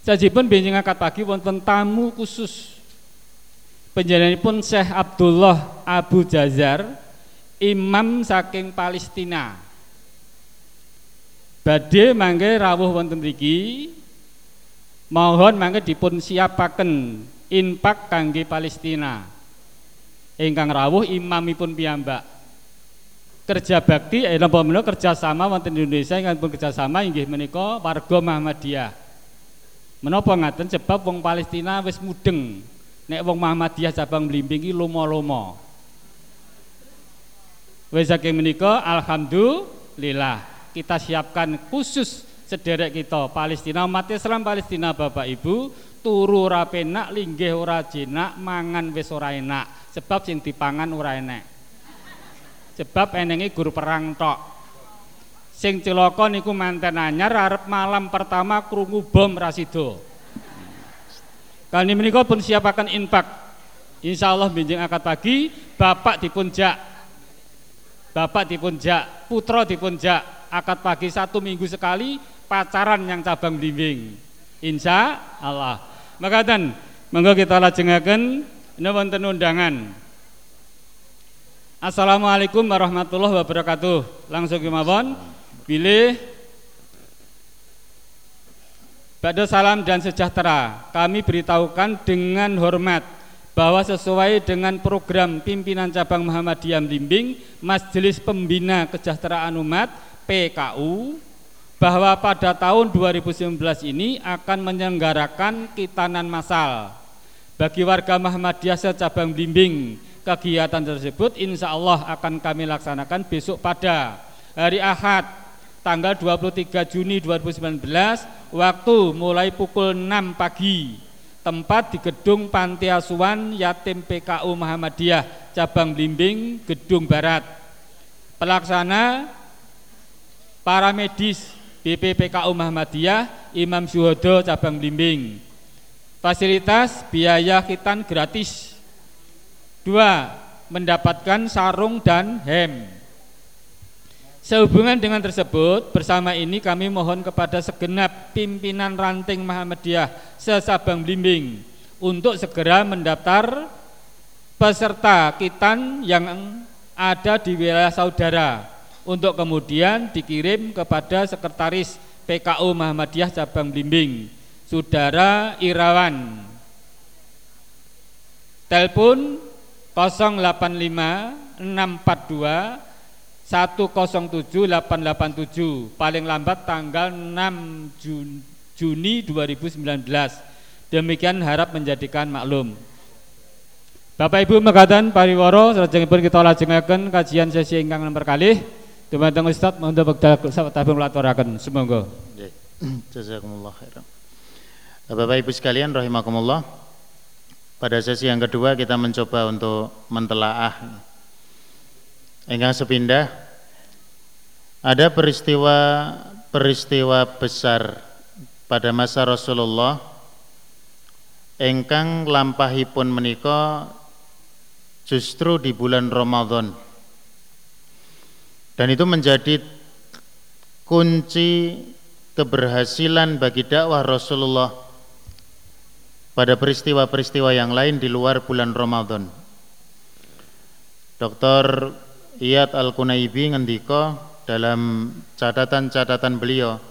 Sajipun benjing akad pagi wonten tamu khusus. pun Syekh Abdullah Abu Jazar, imam saking Palestina. Badhe mangke rawuh wonten mriki. Mohon mangke dipun siapaken infak kangge Palestina. Ingkang rawuh imamipun piyambak kerja bakti eh napa menika kerjasama wonten Indonesia ingkang pun kerjasama inggih menika warga Muhammadiyah. Menapa ngaten sebab wong Palestina wis mudeng nek wong Muhammadiyah cabang Blimbing iki lomo-lomo. Wis saking menika alhamdulillah kita siapkan khusus sederek kita Palestina umat Islam Palestina Bapak Ibu turu ora penak linggih ora jenak mangan wis ora enak. Sebab sing dipangan ora enak sebab enengi guru perang tok. Sing celaka niku manten anyar arep malam pertama krungu bom rasido kali menika pun siapakan infak. Insyaallah binjing akad pagi bapak dipunjak bapak dipunjak putra dipunjak akad pagi satu minggu sekali pacaran yang cabang bimbing insya Allah maka dan monggo kita lajengaken wonten undangan Assalamualaikum warahmatullahi wabarakatuh. Langsung kemawon. Pilih Pada salam dan sejahtera, kami beritahukan dengan hormat bahwa sesuai dengan program pimpinan cabang Muhammadiyah Blimbing Majelis Pembina Kesejahteraan Umat PKU bahwa pada tahun 2019 ini akan menyelenggarakan kitanan massal bagi warga Muhammadiyah secabang Blimbing. Kegiatan tersebut insya Allah akan kami laksanakan besok pada hari Ahad tanggal 23 Juni 2019 waktu mulai pukul 6 pagi tempat di gedung Panti Asuhan Yatim PKU Muhammadiyah cabang Blimbing Gedung Barat. Pelaksana para medis BPPKU Muhammadiyah Imam Syuhodo cabang Blimbing. Fasilitas biaya hitan gratis. Dua, mendapatkan sarung dan hem. Sehubungan dengan tersebut, bersama ini kami mohon kepada segenap pimpinan ranting Muhammadiyah sesabang blimbing untuk segera mendaftar peserta kitan yang ada di wilayah saudara untuk kemudian dikirim kepada sekretaris PKU Muhammadiyah cabang blimbing, Saudara Irawan. Telepon 085 642 107 887 paling lambat tanggal 6 Juni 2019 demikian harap menjadikan maklum. Bapak Ibu mengatakan pariworo pun kita lajengaken kajian sesi ingkang nomor kali Dumateng Ustaz untuk bekal tabung laturaken semoga. Jazakumullah khairan. Bapak Ibu sekalian rahimakumullah. Pada sesi yang kedua kita mencoba untuk mentelaah. Enggang sepindah ada peristiwa peristiwa besar pada masa Rasulullah. Engkang lampahipun menika justru di bulan Ramadan dan itu menjadi kunci keberhasilan bagi dakwah Rasulullah pada peristiwa-peristiwa yang lain di luar bulan Ramadan. Dr. Iyad Al-Kunaibi ngendika dalam catatan-catatan beliau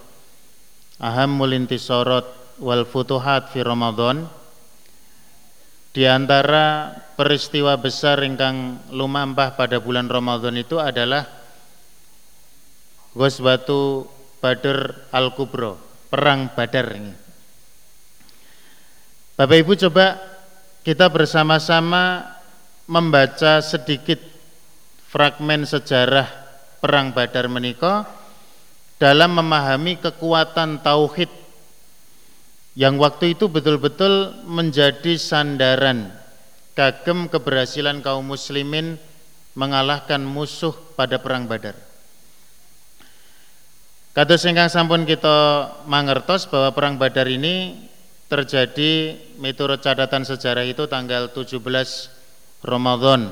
Ahammul intisorot wal futuhat fi Ramadan di antara peristiwa besar ingkang lumampah pada bulan Ramadan itu adalah Ghazwatu Badr Al-Kubro, perang Badar ini. Bapak Ibu coba kita bersama-sama membaca sedikit fragmen sejarah perang Badar menika dalam memahami kekuatan tauhid yang waktu itu betul-betul menjadi sandaran kagem keberhasilan kaum muslimin mengalahkan musuh pada perang Badar. Kata singkang sampun kita mangertos bahwa perang Badar ini terjadi menurut catatan sejarah itu tanggal 17 Ramadan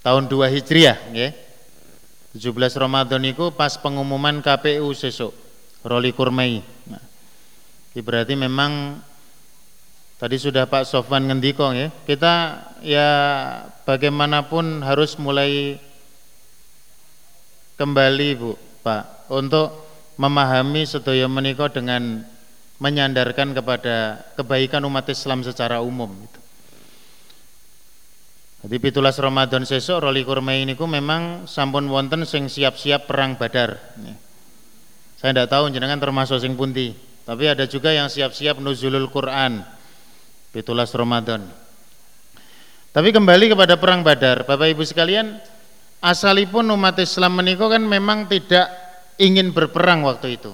tahun 2 Hijriah nggih. 17 Ramadan itu pas pengumuman KPU sesuk Roli Kurmai. Nah, berarti memang tadi sudah Pak Sofwan ngendiko ya. Kita ya bagaimanapun harus mulai kembali Bu, Pak, untuk memahami sedaya menika dengan menyandarkan kepada kebaikan umat Islam secara umum gitu. Jadi pitulas Ramadan sesuk roli kurma ini ku memang sampun wonten sing siap-siap perang Badar. Saya tidak tahu jenengan termasuk sing pundi. Tapi ada juga yang siap-siap nuzulul Quran Pitulas Ramadan Tapi kembali kepada perang Badar Bapak Ibu sekalian Asalipun umat Islam menikah kan memang tidak ingin berperang waktu itu.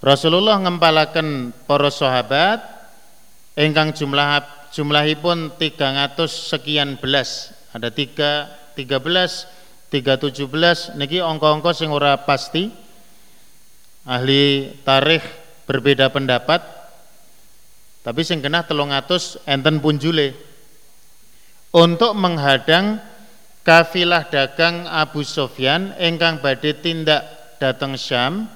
Rasulullah ngempalakan para sahabat Engkang jumlah jumlahipun 300 sekian belas. Ada 3, 13, 317 Niki ongko-ongko sing ora pasti. Ahli tarikh berbeda pendapat tapi sing kena telung atus enten punjule untuk menghadang kafilah dagang Abu Sofyan engkang badhe tindak dateng Syam.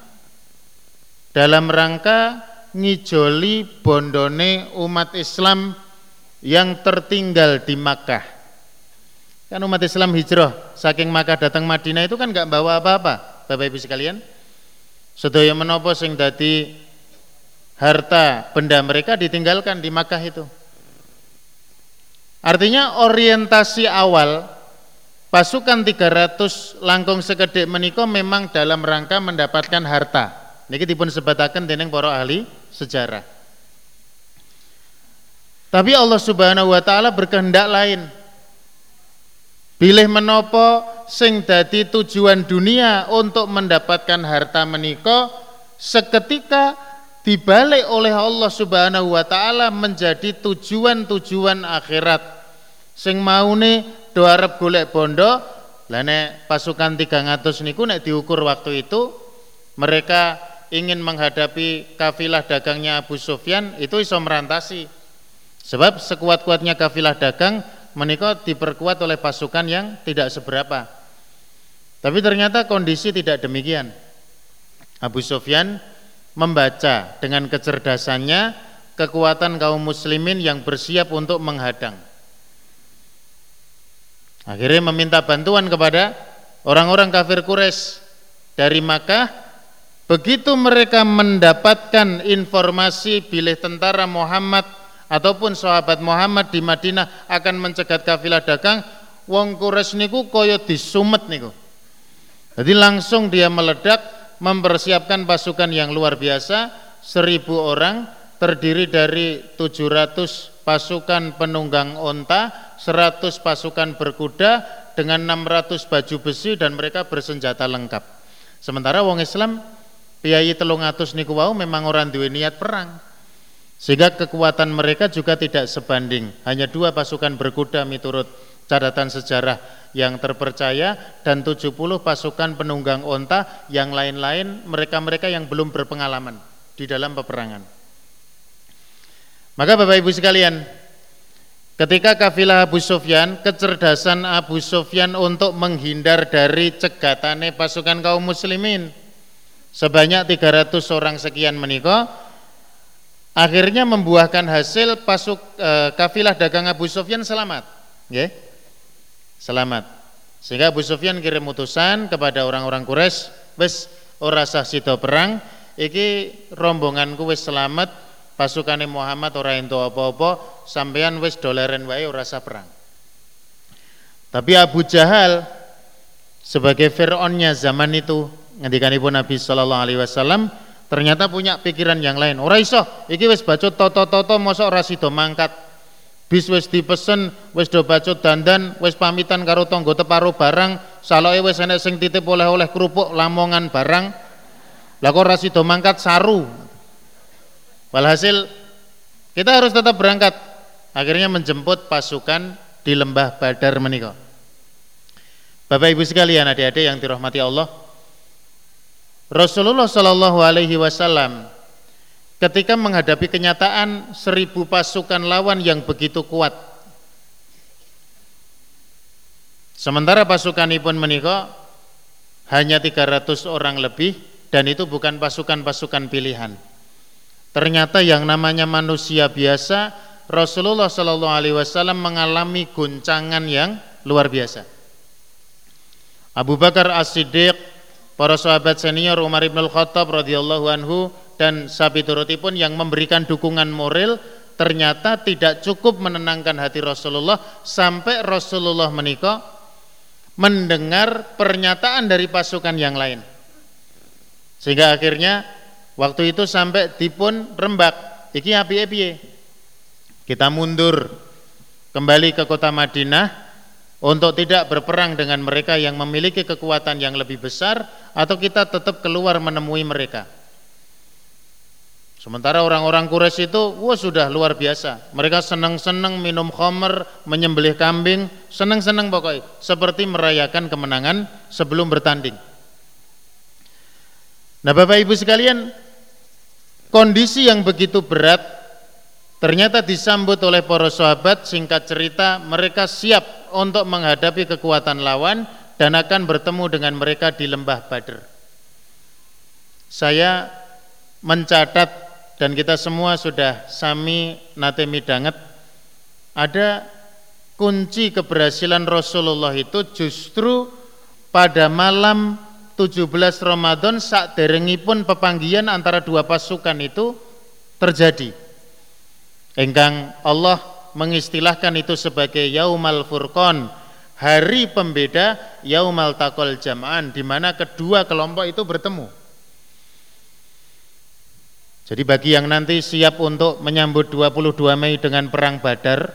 Dalam rangka ngijoli bondone umat Islam yang tertinggal di Makkah. Kan umat Islam hijrah saking Makkah datang Madinah itu kan nggak bawa apa-apa Bapak Ibu sekalian. Sedaya menapa sing dadi harta benda mereka ditinggalkan di Makkah itu. Artinya orientasi awal pasukan 300 langkung sekedek menika memang dalam rangka mendapatkan harta. Niki dipun sebataken dening para ahli sejarah. Tapi Allah Subhanahu wa taala berkehendak lain. Pilih menopo sing dadi tujuan dunia untuk mendapatkan harta menika seketika dibalik oleh Allah Subhanahu wa taala menjadi tujuan-tujuan akhirat. Sing maune do arep golek bondo, lah nek pasukan 300 niku nek diukur waktu itu mereka ingin menghadapi kafilah dagangnya Abu Sufyan itu iso merantasi. Sebab sekuat-kuatnya kafilah dagang menikah diperkuat oleh pasukan yang tidak seberapa. Tapi ternyata kondisi tidak demikian. Abu Sufyan membaca dengan kecerdasannya kekuatan kaum muslimin yang bersiap untuk menghadang. Akhirnya meminta bantuan kepada orang-orang kafir Quraisy dari Makkah. Begitu mereka mendapatkan informasi bilih tentara Muhammad ataupun sahabat Muhammad di Madinah akan mencegat kafilah dagang, wong Quraisy niku kaya disumet niku. Jadi langsung dia meledak mempersiapkan pasukan yang luar biasa seribu orang terdiri dari 700 pasukan penunggang onta 100 pasukan berkuda dengan 600 baju besi dan mereka bersenjata lengkap. Sementara wong Islam piyayi telung atus niku wau memang orang duwe niat perang. Sehingga kekuatan mereka juga tidak sebanding. Hanya dua pasukan berkuda miturut catatan sejarah yang terpercaya dan 70 pasukan penunggang onta yang lain-lain mereka-mereka yang belum berpengalaman di dalam peperangan. Maka Bapak Ibu sekalian, ketika kafilah Abu Sufyan, kecerdasan Abu Sufyan untuk menghindar dari cegatane pasukan kaum muslimin. Sebanyak 300 orang sekian menikah. Akhirnya membuahkan hasil pasuk e, kafilah dagang Abu Sufyan selamat. Selamat. Sehingga Abu Sufyan kirim utusan kepada orang-orang Quraisy wis ora sah sida perang. Iki rombonganku wis selamat pasukane Muhammad ora ento apa-apa sampean wis doleren wae ora sah perang. Tapi Abu Jahal sebagai Fir'aunnya zaman itu ngendikanipun Nabi sallallahu alaihi wasallam ternyata punya pikiran yang lain. Ora iso iki wis bacut toto-toto mosok ora mangkat. Bis wis dipesen wis do bacut dandan wis pamitan karo tangga teparo barang saloke wis enek sing titip oleh-oleh kerupuk lamongan barang. Lah kok ora mangkat saru walhasil kita harus tetap berangkat akhirnya menjemput pasukan di lembah Badar menika Bapak Ibu sekalian adik-adik yang dirahmati Allah Rasulullah Shallallahu Alaihi Wasallam ketika menghadapi kenyataan seribu pasukan lawan yang begitu kuat. Sementara pasukan pun menikah hanya 300 orang lebih dan itu bukan pasukan-pasukan pilihan. Ternyata yang namanya manusia biasa Rasulullah Shallallahu Alaihi Wasallam mengalami guncangan yang luar biasa. Abu Bakar As-Siddiq para sahabat senior Umar ibn Khattab radhiyallahu anhu dan sabi pun yang memberikan dukungan moral ternyata tidak cukup menenangkan hati Rasulullah sampai Rasulullah menikah mendengar pernyataan dari pasukan yang lain sehingga akhirnya waktu itu sampai dipun rembak iki api-api kita mundur kembali ke kota Madinah untuk tidak berperang dengan mereka yang memiliki kekuatan yang lebih besar atau kita tetap keluar menemui mereka. Sementara orang-orang Quraisy itu wah sudah luar biasa. Mereka senang-senang minum khamr, menyembelih kambing, senang-senang pokoknya seperti merayakan kemenangan sebelum bertanding. Nah, Bapak Ibu sekalian, kondisi yang begitu berat Ternyata disambut oleh para sahabat, singkat cerita mereka siap untuk menghadapi kekuatan lawan dan akan bertemu dengan mereka di lembah Badr. Saya mencatat dan kita semua sudah sami nate midanget ada kunci keberhasilan Rasulullah itu justru pada malam 17 Ramadan saat derengipun pepanggian antara dua pasukan itu terjadi Engkang Allah mengistilahkan itu sebagai yaumal furqan, hari pembeda yaumal takol jam'an di mana kedua kelompok itu bertemu. Jadi bagi yang nanti siap untuk menyambut 22 Mei dengan perang Badar,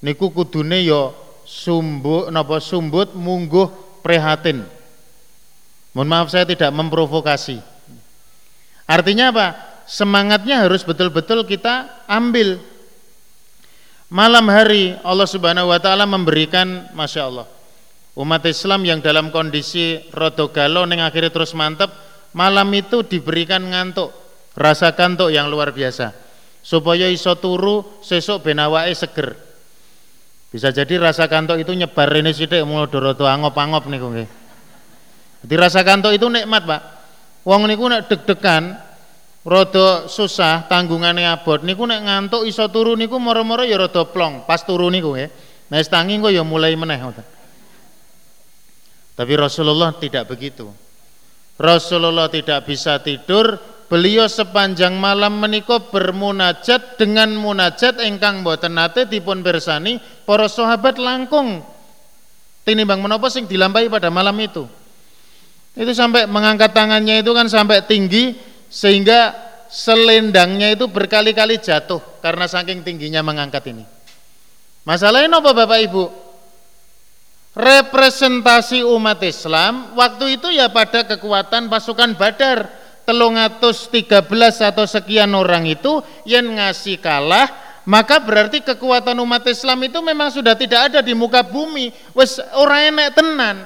niku kudune yo ya sumbu napa sumbut mungguh prihatin. Mohon maaf saya tidak memprovokasi. Artinya apa? semangatnya harus betul-betul kita ambil. Malam hari Allah Subhanahu wa taala memberikan Masya Allah umat Islam yang dalam kondisi rodo galo yang akhirnya terus mantep malam itu diberikan ngantuk rasa kantuk yang luar biasa supaya iso turu sesuk benawai seger bisa jadi rasa kantuk itu nyebar ini sidik mulai doroto angop-angop nih nggih jadi rasa kantuk itu nikmat Pak. Wong niku nek deg-degan rada susah tanggungane abot niku nek ngantuk iso turu niku moro-moro ya rada plong pas turu niku ya. Nah tangi kok ya mulai meneh tapi Rasulullah tidak begitu. Rasulullah tidak bisa tidur beliau sepanjang malam menika bermunajat dengan munajat engkang boten nate dipun bersani para sahabat langkung. Tinimbang menapa sing dilampahi pada malam itu itu sampai mengangkat tangannya itu kan sampai tinggi sehingga selendangnya itu berkali-kali jatuh karena saking tingginya mengangkat ini. Masalahnya apa Bapak Ibu? Representasi umat Islam waktu itu ya pada kekuatan pasukan Badar telung tiga belas atau sekian orang itu yang ngasih kalah maka berarti kekuatan umat Islam itu memang sudah tidak ada di muka bumi wes orang enak tenan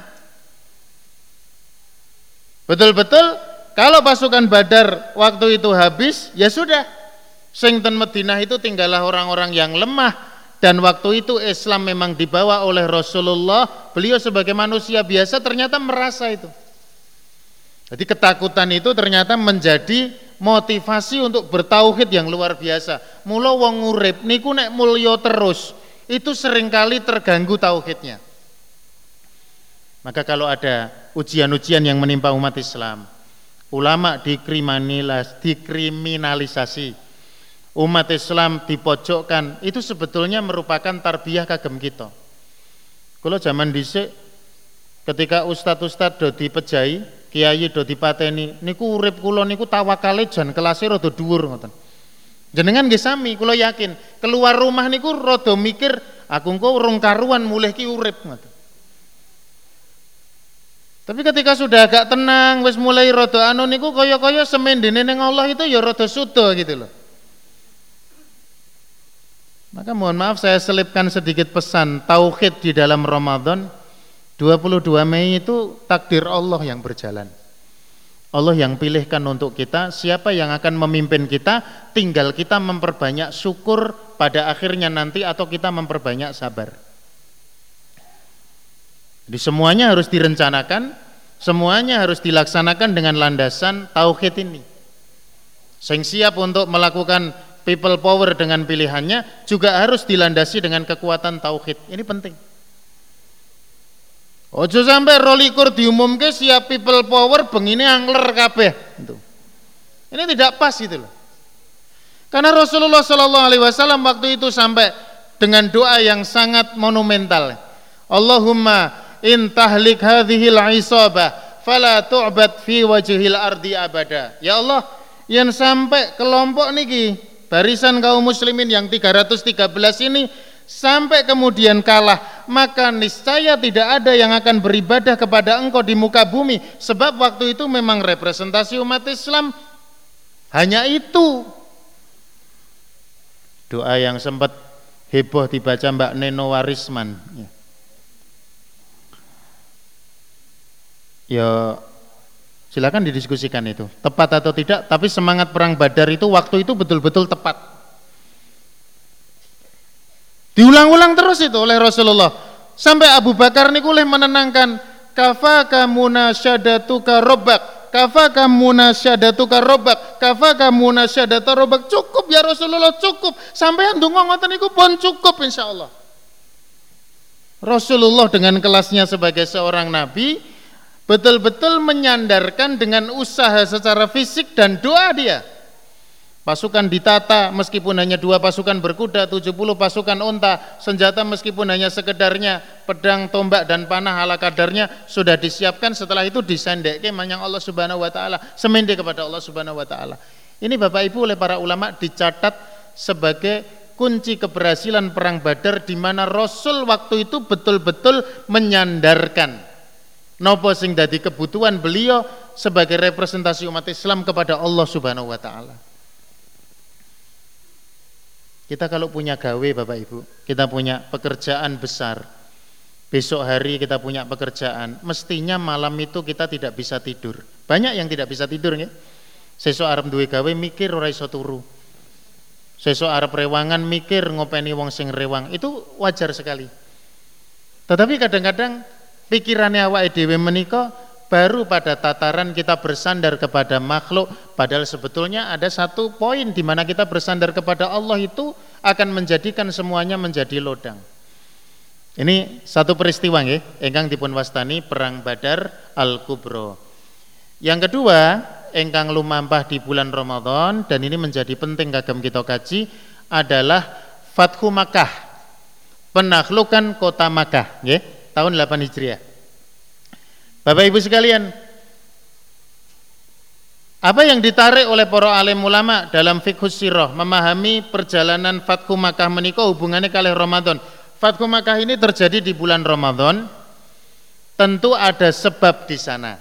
betul-betul kalau pasukan Badar waktu itu habis, ya sudah. Sington Madinah itu tinggallah orang-orang yang lemah dan waktu itu Islam memang dibawa oleh Rasulullah. Beliau sebagai manusia biasa ternyata merasa itu. Jadi ketakutan itu ternyata menjadi motivasi untuk bertauhid yang luar biasa. Mula wong urip niku nek mulya terus, itu sering kali terganggu tauhidnya. Maka kalau ada ujian-ujian yang menimpa umat Islam, ulama dikriminalisasi, umat Islam dipojokkan, itu sebetulnya merupakan tarbiyah kagem kita. Kalau zaman dhisik ketika ustadz-ustadz do dipejai, kiai do dipateni, niku urip kula niku tawakale jan kelase rada dhuwur ngoten. Jenengan nggih sami, kula yakin, keluar rumah niku rada mikir, aku engko urung karuan mulih ki urip ngoten. Tapi ketika sudah agak tenang, wis mulai rada anu niku kaya-kaya semendene ning Allah itu ya rada suda gitu loh. Maka mohon maaf saya selipkan sedikit pesan tauhid di dalam Ramadan 22 Mei itu takdir Allah yang berjalan. Allah yang pilihkan untuk kita siapa yang akan memimpin kita, tinggal kita memperbanyak syukur pada akhirnya nanti atau kita memperbanyak sabar. Jadi semuanya harus direncanakan, semuanya harus dilaksanakan dengan landasan tauhid ini. Sing siap untuk melakukan people power dengan pilihannya juga harus dilandasi dengan kekuatan tauhid. Ini penting. Ojo sampai rolikur diumumke siap people power bengine angler kabeh. Ini tidak pas gitu loh. Karena Rasulullah Shallallahu Alaihi Wasallam waktu itu sampai dengan doa yang sangat monumental. Allahumma in tahlik hadhil isabah fala tu'bad fi wajhil ardi abada. Ya Allah, yang sampai kelompok niki barisan kaum muslimin yang 313 ini sampai kemudian kalah, maka niscaya tidak ada yang akan beribadah kepada engkau di muka bumi sebab waktu itu memang representasi umat Islam hanya itu. Doa yang sempat heboh dibaca Mbak Neno Warisman. Ya. Ya silakan didiskusikan itu. Tepat atau tidak tapi semangat perang badar itu waktu itu betul-betul tepat. Diulang-ulang terus itu oleh Rasulullah. Sampai Abu Bakar ini boleh menenangkan kafaka munasyadatuka robbak kafaka munasyadatuka robbak kafaka munasyadatu robbak cukup ya Rasulullah cukup. Sampai yang ngoten niku pun cukup insyaallah Rasulullah dengan kelasnya sebagai seorang nabi betul-betul menyandarkan dengan usaha secara fisik dan doa dia. Pasukan ditata meskipun hanya dua pasukan berkuda, 70 pasukan unta, senjata meskipun hanya sekedarnya, pedang, tombak dan panah ala kadarnya sudah disiapkan setelah itu disendekkan manyang Allah Subhanahu wa taala, semende kepada Allah Subhanahu wa taala. Ini Bapak Ibu oleh para ulama dicatat sebagai kunci keberhasilan perang Badar di mana Rasul waktu itu betul-betul menyandarkan Nopo sing dadi kebutuhan beliau sebagai representasi umat Islam kepada Allah Subhanahu wa taala. Kita kalau punya gawe Bapak Ibu, kita punya pekerjaan besar. Besok hari kita punya pekerjaan, mestinya malam itu kita tidak bisa tidur. Banyak yang tidak bisa tidur ya. Sesuk arep duwe gawe mikir ora iso turu. Sesuk arep rewangan mikir ngopeni wong sing rewang. Itu wajar sekali. Tetapi kadang-kadang pikirannya awak dhewe menika baru pada tataran kita bersandar kepada makhluk padahal sebetulnya ada satu poin di mana kita bersandar kepada Allah itu akan menjadikan semuanya menjadi lodang. Ini satu peristiwa nggih ingkang dipun wastani perang Badar Al-Kubra. Yang kedua, ingkang lumampah di bulan Ramadan dan ini menjadi penting kagem kita kaji adalah Fathu Makkah. Penaklukan kota Makkah, nggih tahun 8 Hijriah. Bapak Ibu sekalian, apa yang ditarik oleh para alim ulama dalam fikhus sirah memahami perjalanan Fathu Makkah menikah hubungannya kali Ramadan. Fathu Makkah ini terjadi di bulan Ramadan. Tentu ada sebab di sana,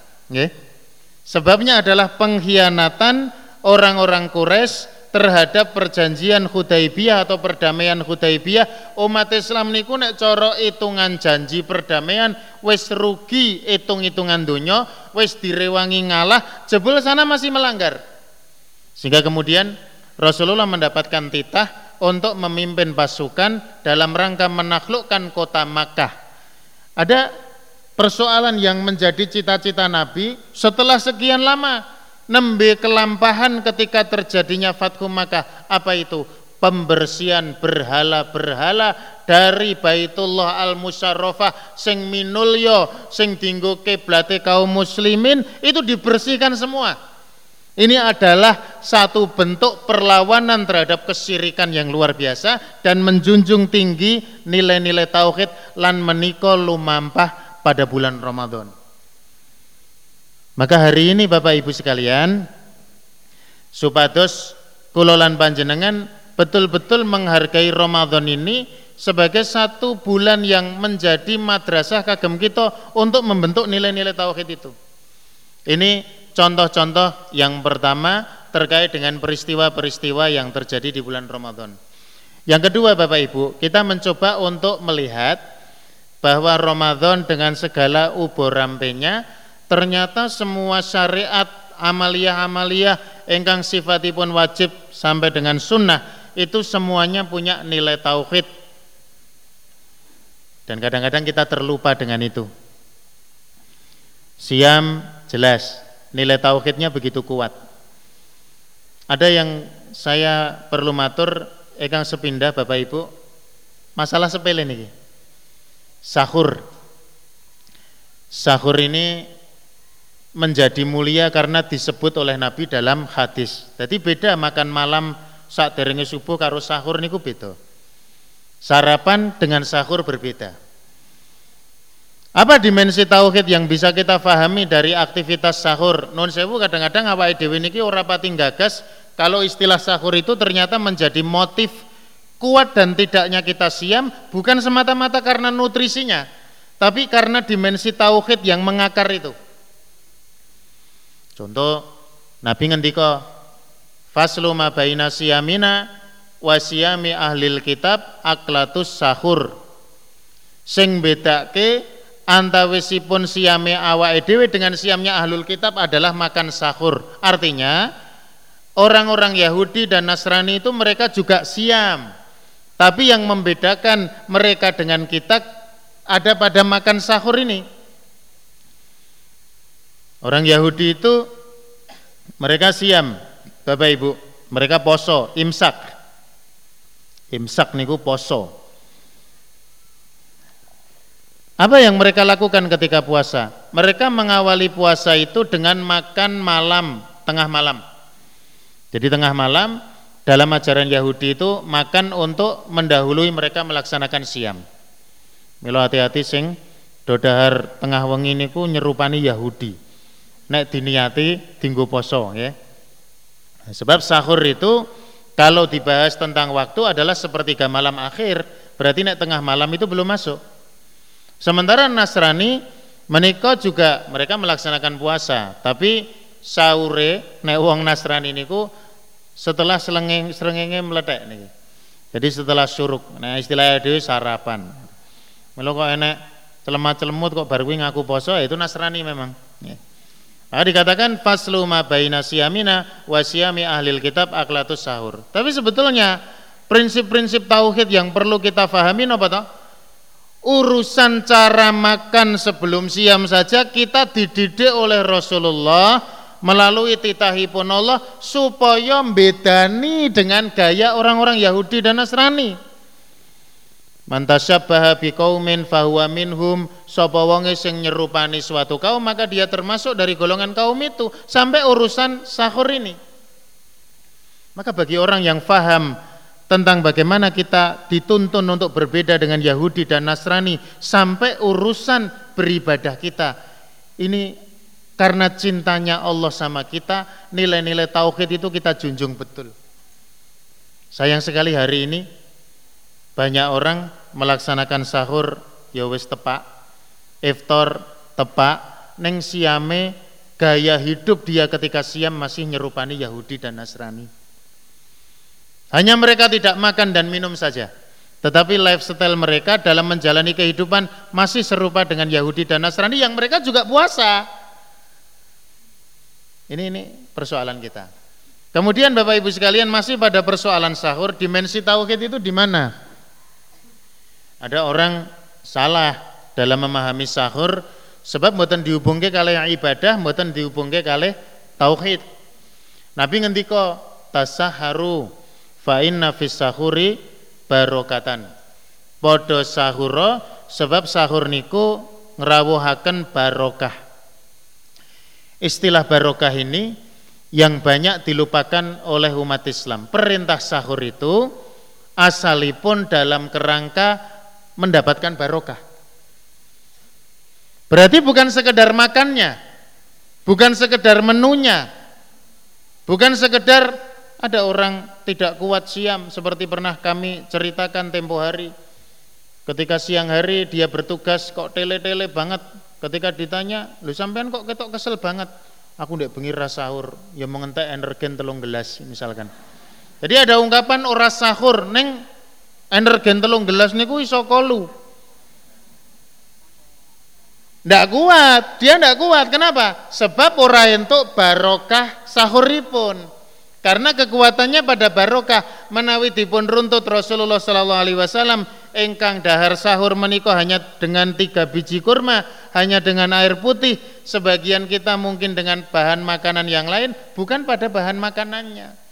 Sebabnya adalah pengkhianatan orang-orang Quraisy terhadap perjanjian Hudaibiyah atau perdamaian Hudaibiyah umat Islam niku nek cara hitungan janji perdamaian wis rugi hitung-hitungan dunia wis direwangi ngalah jebul sana masih melanggar. Sehingga kemudian Rasulullah mendapatkan titah untuk memimpin pasukan dalam rangka menaklukkan kota Makkah. Ada persoalan yang menjadi cita-cita Nabi setelah sekian lama nembe kelampahan ketika terjadinya Fathu Makkah. Apa itu? Pembersihan berhala-berhala dari Baitullah Al-Musarrafah sing minulyo sing dinggo kiblate kaum muslimin itu dibersihkan semua. Ini adalah satu bentuk perlawanan terhadap kesirikan yang luar biasa dan menjunjung tinggi nilai-nilai tauhid lan menika lumampah pada bulan Ramadan. Maka hari ini Bapak Ibu sekalian, supados kulolan panjenengan betul-betul menghargai Ramadan ini sebagai satu bulan yang menjadi madrasah kagem kita untuk membentuk nilai-nilai tauhid itu. Ini contoh-contoh yang pertama terkait dengan peristiwa-peristiwa yang terjadi di bulan Ramadan. Yang kedua Bapak Ibu, kita mencoba untuk melihat bahwa Ramadan dengan segala ubur rampenya ternyata semua syariat amalia-amalia engkang sifatipun wajib sampai dengan sunnah itu semuanya punya nilai tauhid. Dan kadang-kadang kita terlupa dengan itu. Siam jelas nilai tauhidnya begitu kuat. Ada yang saya perlu matur engkang sepindah Bapak Ibu masalah sepele nih sahur. Sahur ini menjadi mulia karena disebut oleh Nabi dalam hadis. Jadi beda makan malam saat derenge subuh karo sahur niku beda. Sarapan dengan sahur berbeda. Apa dimensi tauhid yang bisa kita fahami dari aktivitas sahur? Non sewu kadang-kadang awake dhewe niki ora pati gagas kalau istilah sahur itu ternyata menjadi motif kuat dan tidaknya kita siam bukan semata-mata karena nutrisinya, tapi karena dimensi tauhid yang mengakar itu. Contoh Nabi ngendika faslu ma baina siyamina wa siyami ahlil kitab aklatus sahur. Sing bedake antawisipun siyame awake dhewe dengan siamnya ahlul kitab adalah makan sahur. Artinya orang-orang Yahudi dan Nasrani itu mereka juga siam. Tapi yang membedakan mereka dengan kita ada pada makan sahur ini. Orang Yahudi itu mereka siam, Bapak Ibu, mereka poso, imsak. Imsak niku poso. Apa yang mereka lakukan ketika puasa? Mereka mengawali puasa itu dengan makan malam, tengah malam. Jadi tengah malam dalam ajaran Yahudi itu makan untuk mendahului mereka melaksanakan siam. Milo hati-hati sing dodahar tengah wengi niku nyerupani Yahudi nek diniati tinggu poso ya. Sebab sahur itu kalau dibahas tentang waktu adalah sepertiga malam akhir, berarti nek tengah malam itu belum masuk. Sementara Nasrani menikah juga mereka melaksanakan puasa, tapi sahure nek wong Nasrani niku setelah selengeng serengenge meletek nih. Jadi setelah suruk, nah istilahnya itu sarapan. Melo kok enek celemat-celemut kok baru ngaku poso, ya itu Nasrani memang. Ya. Maka dikatakan faslu ma baina siyamina wa siyami ahlil kitab aklatus sahur. Tapi sebetulnya prinsip-prinsip tauhid yang perlu kita fahami apa toh? Urusan cara makan sebelum siam saja kita dididik oleh Rasulullah melalui titahipun Allah supaya bedani dengan gaya orang-orang Yahudi dan Nasrani. Mantasyabbaha biqaumin fahuwa minhum sapa wonge sing nyerupani suatu kaum maka dia termasuk dari golongan kaum itu sampai urusan sahur ini. Maka bagi orang yang faham tentang bagaimana kita dituntun untuk berbeda dengan Yahudi dan Nasrani sampai urusan beribadah kita. Ini karena cintanya Allah sama kita, nilai-nilai tauhid itu kita junjung betul. Sayang sekali hari ini banyak orang melaksanakan sahur ya wis tepak, iftar tepak, neng siame gaya hidup dia ketika siam masih nyerupani Yahudi dan Nasrani. Hanya mereka tidak makan dan minum saja. Tetapi lifestyle mereka dalam menjalani kehidupan masih serupa dengan Yahudi dan Nasrani yang mereka juga puasa. Ini ini persoalan kita. Kemudian Bapak Ibu sekalian masih pada persoalan sahur, dimensi tauhid itu di mana? Ada orang salah dalam memahami sahur sebab mboten dihubungke kali ibadah, mboten dihubungke kali tauhid. Nabi ngendika tasaharu fa inna fis sahuri barokatan. Padha sahura sebab sahur niku ngrawuhaken barokah. Istilah barokah ini yang banyak dilupakan oleh umat Islam. Perintah sahur itu asalipun dalam kerangka mendapatkan barokah. Berarti bukan sekedar makannya, bukan sekedar menunya, bukan sekedar ada orang tidak kuat siam seperti pernah kami ceritakan tempo hari. Ketika siang hari dia bertugas kok tele-tele banget. Ketika ditanya, lu sampean kok ketok kesel banget? Aku ndek bengi sahur, ya mengentek energen telung gelas misalkan. Jadi ada ungkapan ora sahur neng energen telung gelas niku iso kolu. Ndak kuat, dia ndak kuat. Kenapa? Sebab ora entuk barokah sahuripun. Karena kekuatannya pada barokah menawi dipun runtut Rasulullah sallallahu alaihi wasallam engkang dahar sahur menikah hanya dengan tiga biji kurma, hanya dengan air putih. Sebagian kita mungkin dengan bahan makanan yang lain, bukan pada bahan makanannya.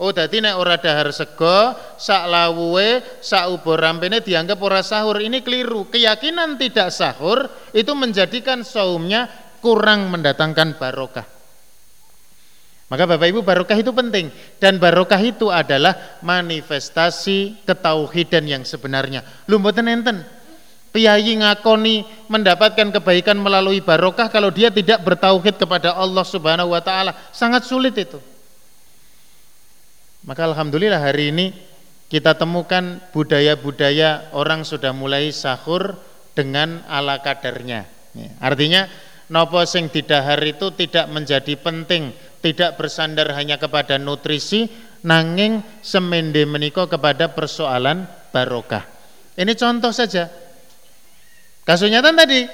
Oh dadi nek ora dahar sego, sak lawuhe, sak ubur rampene dianggap ora sahur. Ini keliru. Keyakinan tidak sahur itu menjadikan saumnya kurang mendatangkan barokah. Maka Bapak Ibu barokah itu penting dan barokah itu adalah manifestasi ketauhidan yang sebenarnya. Lu mboten enten. Piyayi ngakoni mendapatkan kebaikan melalui barokah kalau dia tidak bertauhid kepada Allah Subhanahu wa taala. Sangat sulit itu. Maka alhamdulillah hari ini kita temukan budaya-budaya orang sudah mulai sahur dengan ala kadarnya. Ya, artinya nopo sing didahar itu tidak menjadi penting, tidak bersandar hanya kepada nutrisi, nanging semende meniko kepada persoalan barokah. Ini contoh saja. Kasusnya tadi,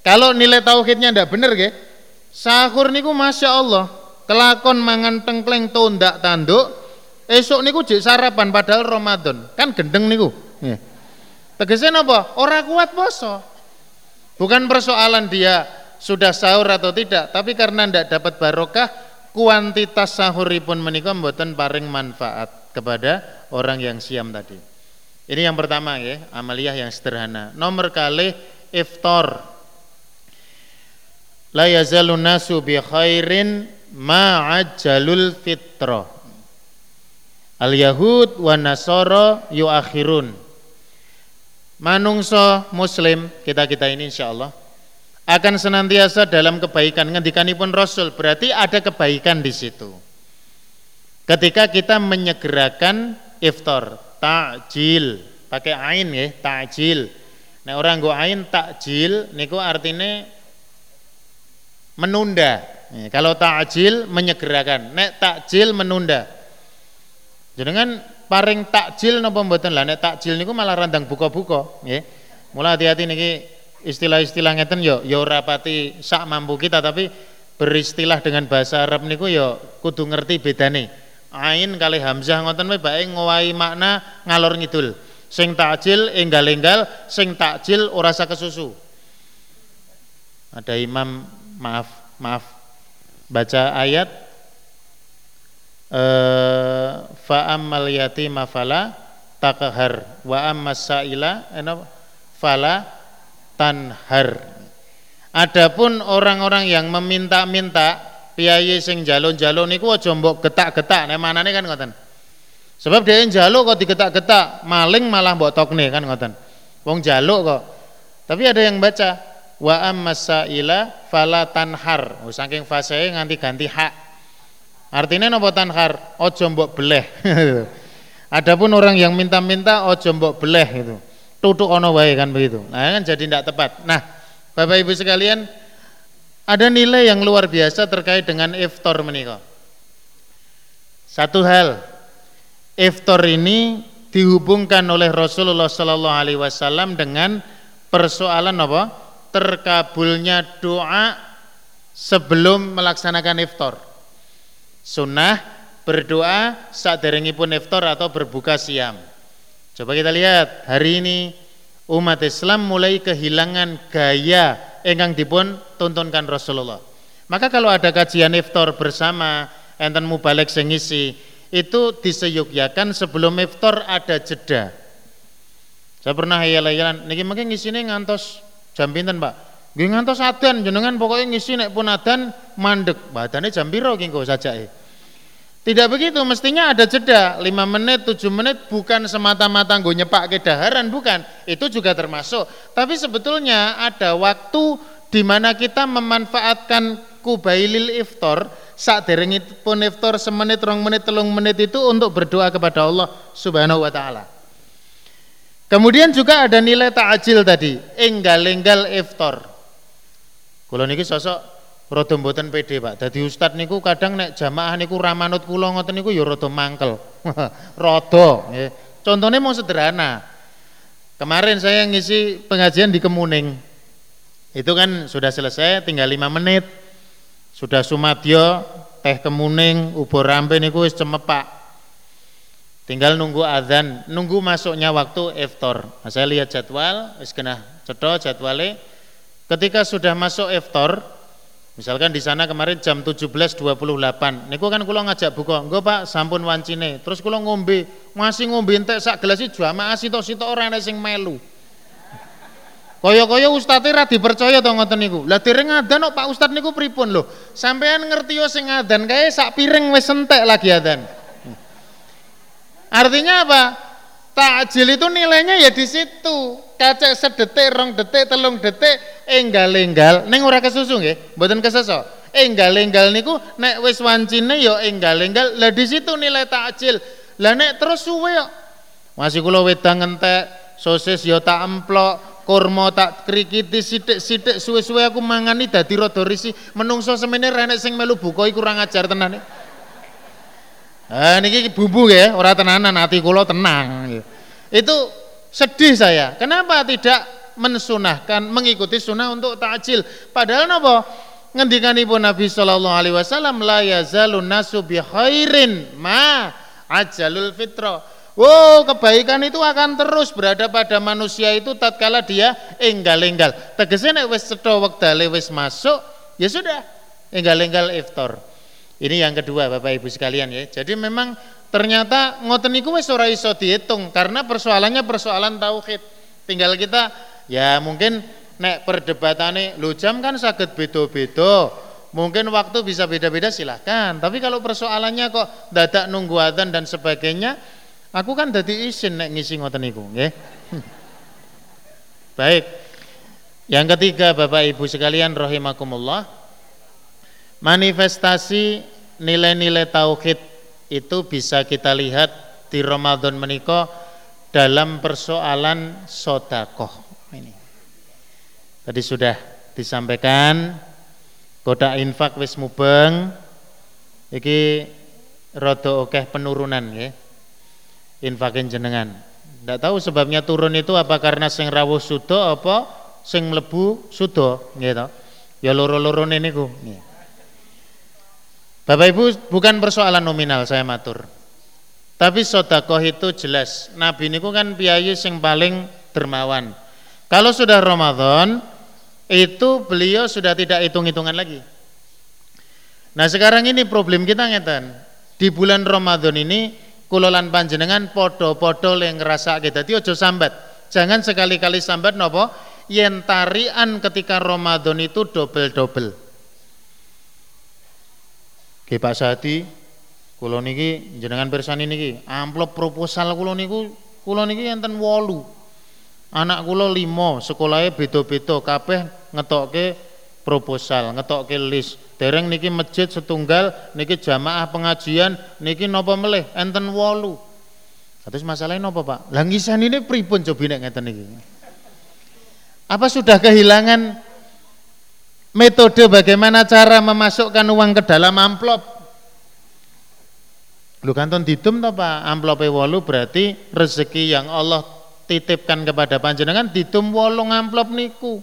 kalau nilai tauhidnya tidak benar, ke, sahur niku masya Allah, kelakon mangan tengkleng tondak tanduk, Esok niku jek sarapan padahal Ramadan. Kan gendeng niku. Nggih. Tegese napa? Ora kuat poso. Bukan persoalan dia sudah sahur atau tidak, tapi karena ndak dapat barokah, kuantitas sahuripun menika mboten paring manfaat kepada orang yang siam tadi. Ini yang pertama ya, amaliyah yang sederhana. Nomor kali iftar. La yazalun nasu bi khairin ma'ajjalul fitrah. Al Yahud wa Nasara yuakhirun. Manungso muslim kita-kita ini insyaallah akan senantiasa dalam kebaikan ngendikanipun Rasul berarti ada kebaikan di situ. Ketika kita menyegerakan iftar, takjil, pakai ain ya, takjil. Nah orang go ain takjil niku artinya menunda. kalau takjil menyegerakan, nek takjil menunda. Jenengan paring takjil napa mboten lah nek takjil niku malah randang buka-buka nggih. Mula hati-hati niki istilah-istilah ngeten yo yo ora pati sak mampu kita tapi beristilah dengan bahasa Arab niku yo kudu ngerti bedane. Ain kali hamzah ngoten wae bae ngowahi makna ngalor ngidul. Sing takjil enggal-enggal, sing takjil ora sa kesusu. Ada imam maaf, maaf baca ayat Eh, fa ammal yatima fala takhar wa ammas saila fala tanhar. Adapun orang-orang yang meminta-minta piyayi sing jalon-jalon niku aja mbok getak-getak. Nek manane kan ngoten. Sebab dia jaluk kok digetak-getak maling malah mbok tokne kan ngoten. Wong jaluk kok. Tapi ada yang baca wa ammas saila fala tanhar. Oh, saking fasih nganti ganti hak Artinya nopo tanhar, ojo mbok beleh. Adapun orang yang minta-minta ojo mbok beleh itu. Tutuk ono wae kan begitu. Nah, kan jadi tidak tepat. Nah, Bapak Ibu sekalian, ada nilai yang luar biasa terkait dengan iftar menikah. Satu hal, iftar ini dihubungkan oleh Rasulullah Sallallahu Alaihi Wasallam dengan persoalan apa? Terkabulnya doa sebelum melaksanakan iftar sunnah berdoa saat pun iftar atau berbuka siam. Coba kita lihat hari ini umat Islam mulai kehilangan gaya engkang dipun tuntunkan Rasulullah. Maka kalau ada kajian iftar bersama enten mubalek sing ngisi itu diseyukyakan sebelum iftar ada jeda. Saya pernah hayal-hayalan niki mungkin ngisine ngantos jam pinten, Pak? Nggih ngantos adan jenengan pokoknya ngisi nek pun adan mandek. Badane jam piro ki sajake? Tidak begitu, mestinya ada jeda 5 menit, 7 menit bukan semata-mata gue nyepak ke daharan, bukan. Itu juga termasuk. Tapi sebetulnya ada waktu di mana kita memanfaatkan kubailil iftar saat pun iftar semenit, rong menit, telung menit itu untuk berdoa kepada Allah Subhanahu wa taala. Kemudian juga ada nilai ta'jil tadi, enggal-enggal iftar. Kalau niki sosok rada mboten pede, Pak. Dadi ustad niku kadang nek jamaah niku ramanut kula ngoten niku ya rada mangkel. rada, nggih. Contohnya mau sederhana. Kemarin saya ngisi pengajian di Kemuning. Itu kan sudah selesai, tinggal lima menit. Sudah sumadyo, teh Kemuning, ubur rampe niku wis cemepak. Tinggal nunggu azan, nunggu masuknya waktu iftar. Nah, saya lihat jadwal, wis kena cedok jadwalnya. Ketika sudah masuk iftar, Misalkan di sana kemarin jam 17.28. Niku kan kula ngajak buka, "Engko Pak, sampun wancine." Terus kula ngombe, masih ngombe entek sak gelas jamaah sitok-sitok ora ana sing melu. Kaya-kaya ustadz ra dipercaya to ngoten niku. Lah dereng ngadan Pak Ustadz niku pripun lho? Sampean ngerti yo sing ngadan kae sak piring wis entek lagi adan. Artinya apa? Takjil itu nilainya ya di situ. Kacek sedetik, rong detik, telung detik, enggal-enggal. Neng ora kesusu nggih, mboten keseso. Enggal-enggal niku nek wis wancine ya enggal-enggal. Lah di situ nilai takjil. Lah nek terus suwe yo. Masih kula wedang entek, sosis ya tak emplok, kurma tak krikiti sithik-sithik suwe-suwe aku mangani dadi rada risi. Menungso semene renek sing melu buka iku kurang ajar tenan. Ah niki bumbu ya, ora tenanan hati kula tenang. Itu sedih saya. Kenapa tidak mensunahkan mengikuti sunnah untuk takjil? Padahal napa? Ngendikanipun Nabi sallallahu alaihi wasallam la nasu bi khairin ma ajalul fitra. Wow, kebaikan itu akan terus berada pada manusia itu tatkala dia enggal-enggal. Tegesnya nek wis cetha wektale wis masuk, ya sudah, enggal-enggal iftar. Ini yang kedua Bapak Ibu sekalian ya. Jadi memang ternyata ngoten niku wis ora iso dihitung karena persoalannya persoalan tauhid. Tinggal kita ya mungkin nek perdebatane lu jam kan sakit beda-beda. Mungkin waktu bisa beda-beda silahkan. Tapi kalau persoalannya kok dadak nunggu adzan dan sebagainya, aku kan dadi izin nek ngisi ngoten niku, nggih. Baik. Yang ketiga Bapak Ibu sekalian rahimakumullah, manifestasi nilai-nilai tauhid itu bisa kita lihat di Ramadan menikah dalam persoalan sodakoh ini. Tadi sudah disampaikan koda infak wis mubeng. Iki rodo okeh penurunan ya infakin jenengan. Tidak tahu sebabnya turun itu apa karena sing rawuh sudo apa sing mlebu sudo gitu ya loro-loro niku. Nggih Bapak Ibu bukan persoalan nominal saya matur. Tapi sodakoh itu jelas. Nabi ini kan piyayi yang paling dermawan. Kalau sudah Ramadan itu beliau sudah tidak hitung-hitungan lagi. Nah sekarang ini problem kita ngeten. Di bulan Ramadan ini kulolan panjenengan podo-podo yang ngerasa kita itu ojo sambat. Jangan sekali-kali sambat nopo yen tarian ketika Ramadan itu double-double. Ki Pak Sadi kula niki jenengan pirsani niki amplop proposal kula niku kula niki enten 8. Anak kula 5, sekolahnya beda-beda kabeh ngetokke proposal, ngetokke list. Dereng niki masjid setunggal, niki jamaah pengajian, niki napa melih enten 8. Terus masalahnya napa Pak? Lah ngisan ini pripun coba nek ngeten niki? Apa sudah kehilangan metode bagaimana cara memasukkan uang ke dalam amplop. Lu kanton didum toh Pak, amplope wolu berarti rezeki yang Allah titipkan kepada panjenengan didum wolong amplop niku.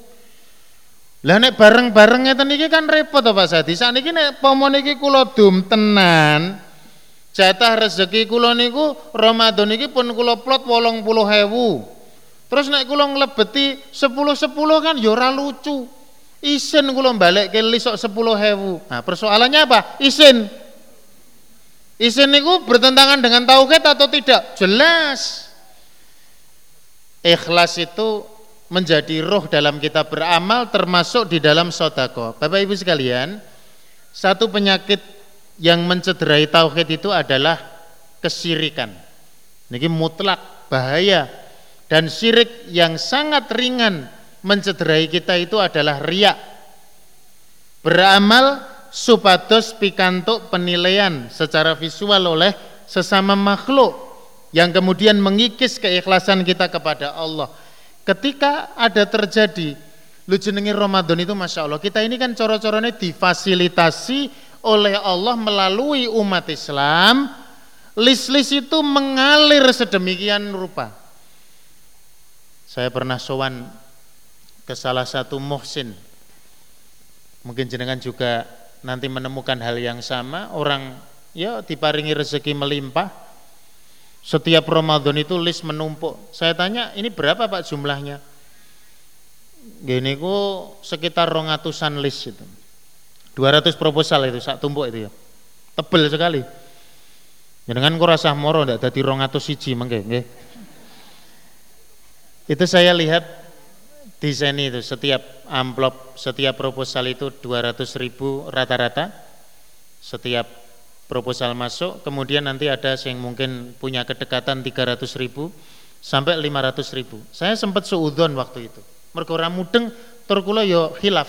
Lah nek bareng-bareng ngeten iki kan repot to Pak Sadi. Sakniki nek pomo niki kula dum tenan, jatah rezeki kula niku Ramadan iki pun kula plot 80.000. Terus nek kula nglebeti 10-10 kan ya lucu. Isin kula balik ke lisok sepuluh hewu. Nah persoalannya apa? Isin. Isin itu bertentangan dengan tauhid atau tidak? Jelas. Ikhlas itu menjadi roh dalam kita beramal termasuk di dalam sodako. Bapak Ibu sekalian, satu penyakit yang mencederai tauhid itu adalah kesirikan. Ini mutlak bahaya dan syirik yang sangat ringan mencederai kita itu adalah riak. Beramal supados pikantuk penilaian secara visual oleh sesama makhluk yang kemudian mengikis keikhlasan kita kepada Allah. Ketika ada terjadi lu jenenge Ramadan itu Masya Allah kita ini kan coro-corone difasilitasi oleh Allah melalui umat Islam list-list itu mengalir sedemikian rupa saya pernah sowan ke salah satu muhsin mungkin jenengan juga nanti menemukan hal yang sama, orang ya diparingi rezeki melimpah. Setiap Ramadan itu list menumpuk. Saya tanya, ini berapa Pak jumlahnya? Gini ku sekitar rongatusan list itu. 200 proposal itu sak tumpuk itu ya. Tebel sekali. Jangan ku rasa moro ndak dadi 200 siji mengke. Itu saya lihat desain itu setiap amplop setiap proposal itu 200 ribu rata-rata. Setiap proposal masuk kemudian nanti ada yang mungkin punya kedekatan 300 ribu sampai 500 ribu. Saya sempat seudon waktu itu. Mergo mudeng turkulo yo hilaf.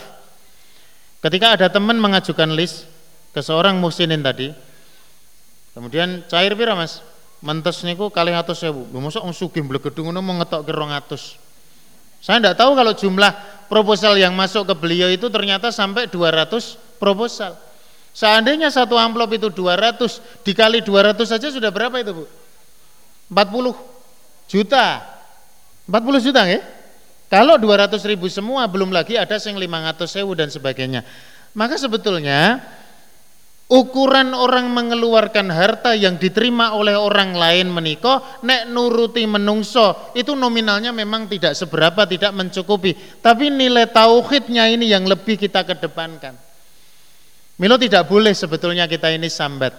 Ketika ada teman mengajukan list ke seorang musinin tadi kemudian cair pira mas? Mentes niku kali atus sewu lu masa sugih blegedung ngono mau ngetok ke rong atus saya tidak tahu kalau jumlah proposal yang masuk ke beliau itu ternyata sampai 200 proposal. Seandainya satu amplop itu 200 dikali 200 saja sudah berapa itu Bu? 40 juta. 40 juta ya? Kalau 200 ribu semua belum lagi ada yang 500 sewu dan sebagainya. Maka sebetulnya ukuran orang mengeluarkan harta yang diterima oleh orang lain menikah nek nuruti menungso itu nominalnya memang tidak seberapa tidak mencukupi. Tapi nilai tauhidnya ini yang lebih kita kedepankan. Milo tidak boleh sebetulnya kita ini sambat.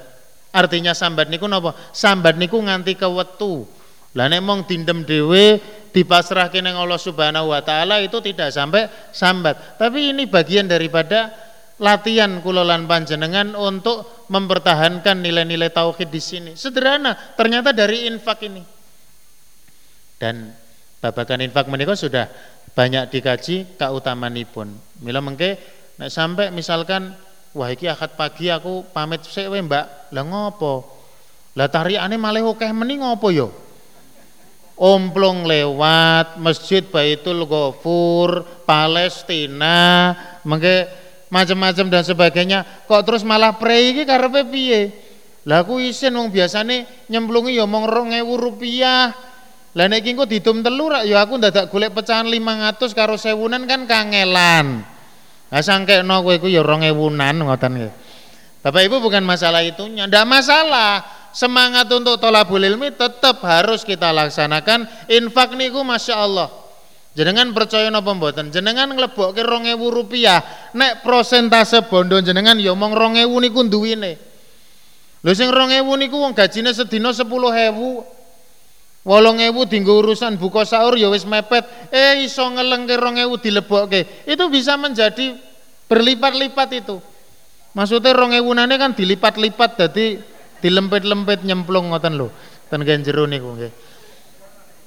Artinya sambat niku napa sambat niku nganti kewetu lah nek mong dindem dhewe dipasrahke ning Allah Subhanahu wa taala itu tidak sampai sambat. Tapi ini bagian daripada latihan kulolan panjenengan untuk mempertahankan nilai-nilai tauhid di sini. Sederhana, ternyata dari infak ini. Dan babakan infak menikah sudah banyak dikaji pun. Mila mengke nek sampai misalkan wah iki akad pagi aku pamit sik Mbak. Lah ngopo? Lah tarikane malah akeh meni ngopo yo? Omplong lewat Masjid Baitul Ghafur, Palestina, mengke macam-macam dan sebagainya kok terus malah prei iki karepe piye? Lah aku isin wong biasane nyemplungi ya mong 2000 rupiah. Lah nek iki ditum telu rak ya aku ndadak golek pecahan 500 karo sewunan kan kangelan. Lah sangkekno kowe iku ya 2000-an ngoten nggih. Bapak Ibu bukan masalah itunya, ndak masalah. Semangat untuk tolabul ilmi tetap harus kita laksanakan. Infak niku Masya Allah Jenengan percaya napa mboten? Jenengan nglebokke 2000 rupiah, nek prosentase bondo jenengan ya mong 2000 niku duwine. Lho sing 2000 niku wong gajine sedina 10000. 8000 dinggo urusan buka sahur ya wis mepet, eh iso ngelengke 2000 dilebokke. Itu bisa menjadi berlipat-lipat itu. Maksudnya 2000 nane kan dilipat-lipat dadi dilempet-lempet nyemplung ngoten lho. Ten jero niku nggih.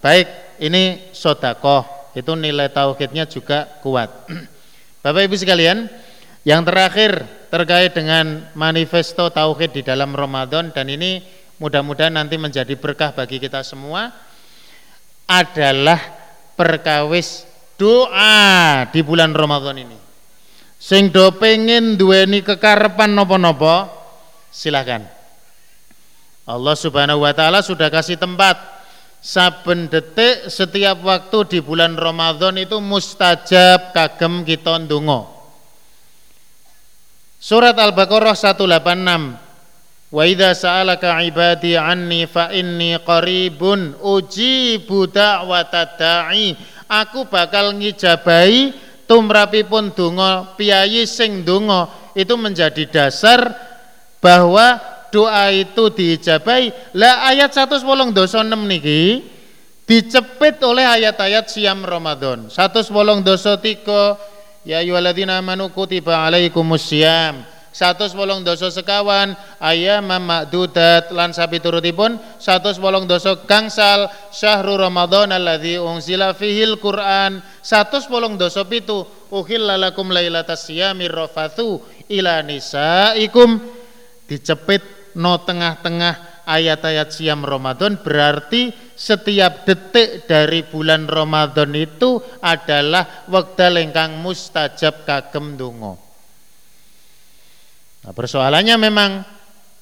Baik, ini sodakoh itu nilai tauhidnya juga kuat. Bapak Ibu sekalian, yang terakhir terkait dengan manifesto tauhid di dalam Ramadan dan ini mudah-mudahan nanti menjadi berkah bagi kita semua adalah perkawis doa di bulan Ramadan ini. Sing do pengen duweni kekarepan nopo-nopo, silakan. Allah Subhanahu wa taala sudah kasih tempat saben detik setiap waktu di bulan Ramadan itu mustajab kagem kita ndonga. Surat Al-Baqarah 186 Wa idza sa'alaka ibadi anni fa inni qaribun ujibu da'wata da'i. Aku bakal ngijabahi tumrapipun donga piyayi sing donga itu menjadi dasar bahwa doa itu diijabai. Lah ayat 186 niki dicepit oleh ayat-ayat siam Ramadan. 183 ya ayyuhalladzina amanu kutiba alaikumus satu wolong doso sekawan ayam makdudat lan sapi turutipun satu wolong doso gangsal syahrul ramadan alladzi unzila fihil quran satu wolong doso pitu uhilla lakum lailatas siyamir rafathu ila nisaikum dicepit no tengah-tengah ayat-ayat siam Ramadan berarti setiap detik dari bulan Ramadan itu adalah wekdal ingkang mustajab kagem donga. Nah, persoalannya memang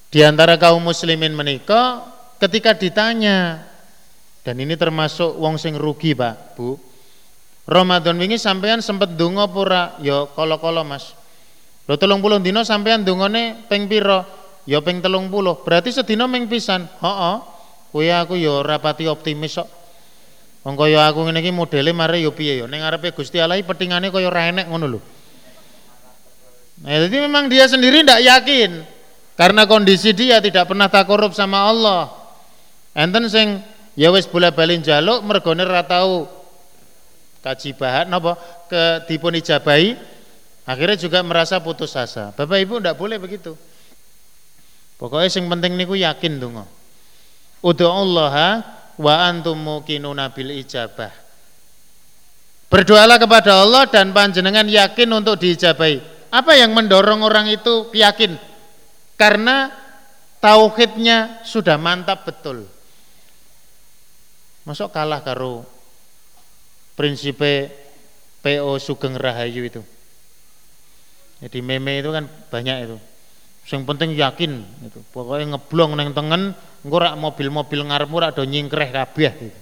di antara kaum muslimin menikah ketika ditanya dan ini termasuk wong sing rugi, Pak, Bu. Ramadan wingi sampean sempet donga pura? Ya kala-kala, Mas. Lho 30 dina sampean dongane ping pira? Ya ping 30. Berarti sedina ming pisan. Heeh. Kuwi aku ya ora pati optimis kok. Wong kaya aku ngene iki modele mare ya piye ya ning ngarepe Gusti Allah petingane kaya ora enek ngono lho. Nah, jadi memang dia sendiri tidak yakin karena kondisi dia tidak pernah takorup sama Allah. Enten sing ya wis bola-bali njaluk mergone ora tau kaji bahan napa ke dipun ijabahi akhirnya juga merasa putus asa. Bapak Ibu tidak boleh begitu. Pokoknya yang penting niku yakin donga. Allah wa antum muqinuna bil ijabah. Berdoalah kepada Allah dan panjenengan yakin untuk diijabahi. Apa yang mendorong orang itu yakin? Karena tauhidnya sudah mantap betul. Masuk kalah karo prinsip PO Sugeng Rahayu itu. Jadi meme itu kan banyak itu. Yang penting yakin itu. Pokoknya ngeblong neng tengen, engko mobil-mobil ngarepmu rak do nyingkreh kabeh gitu.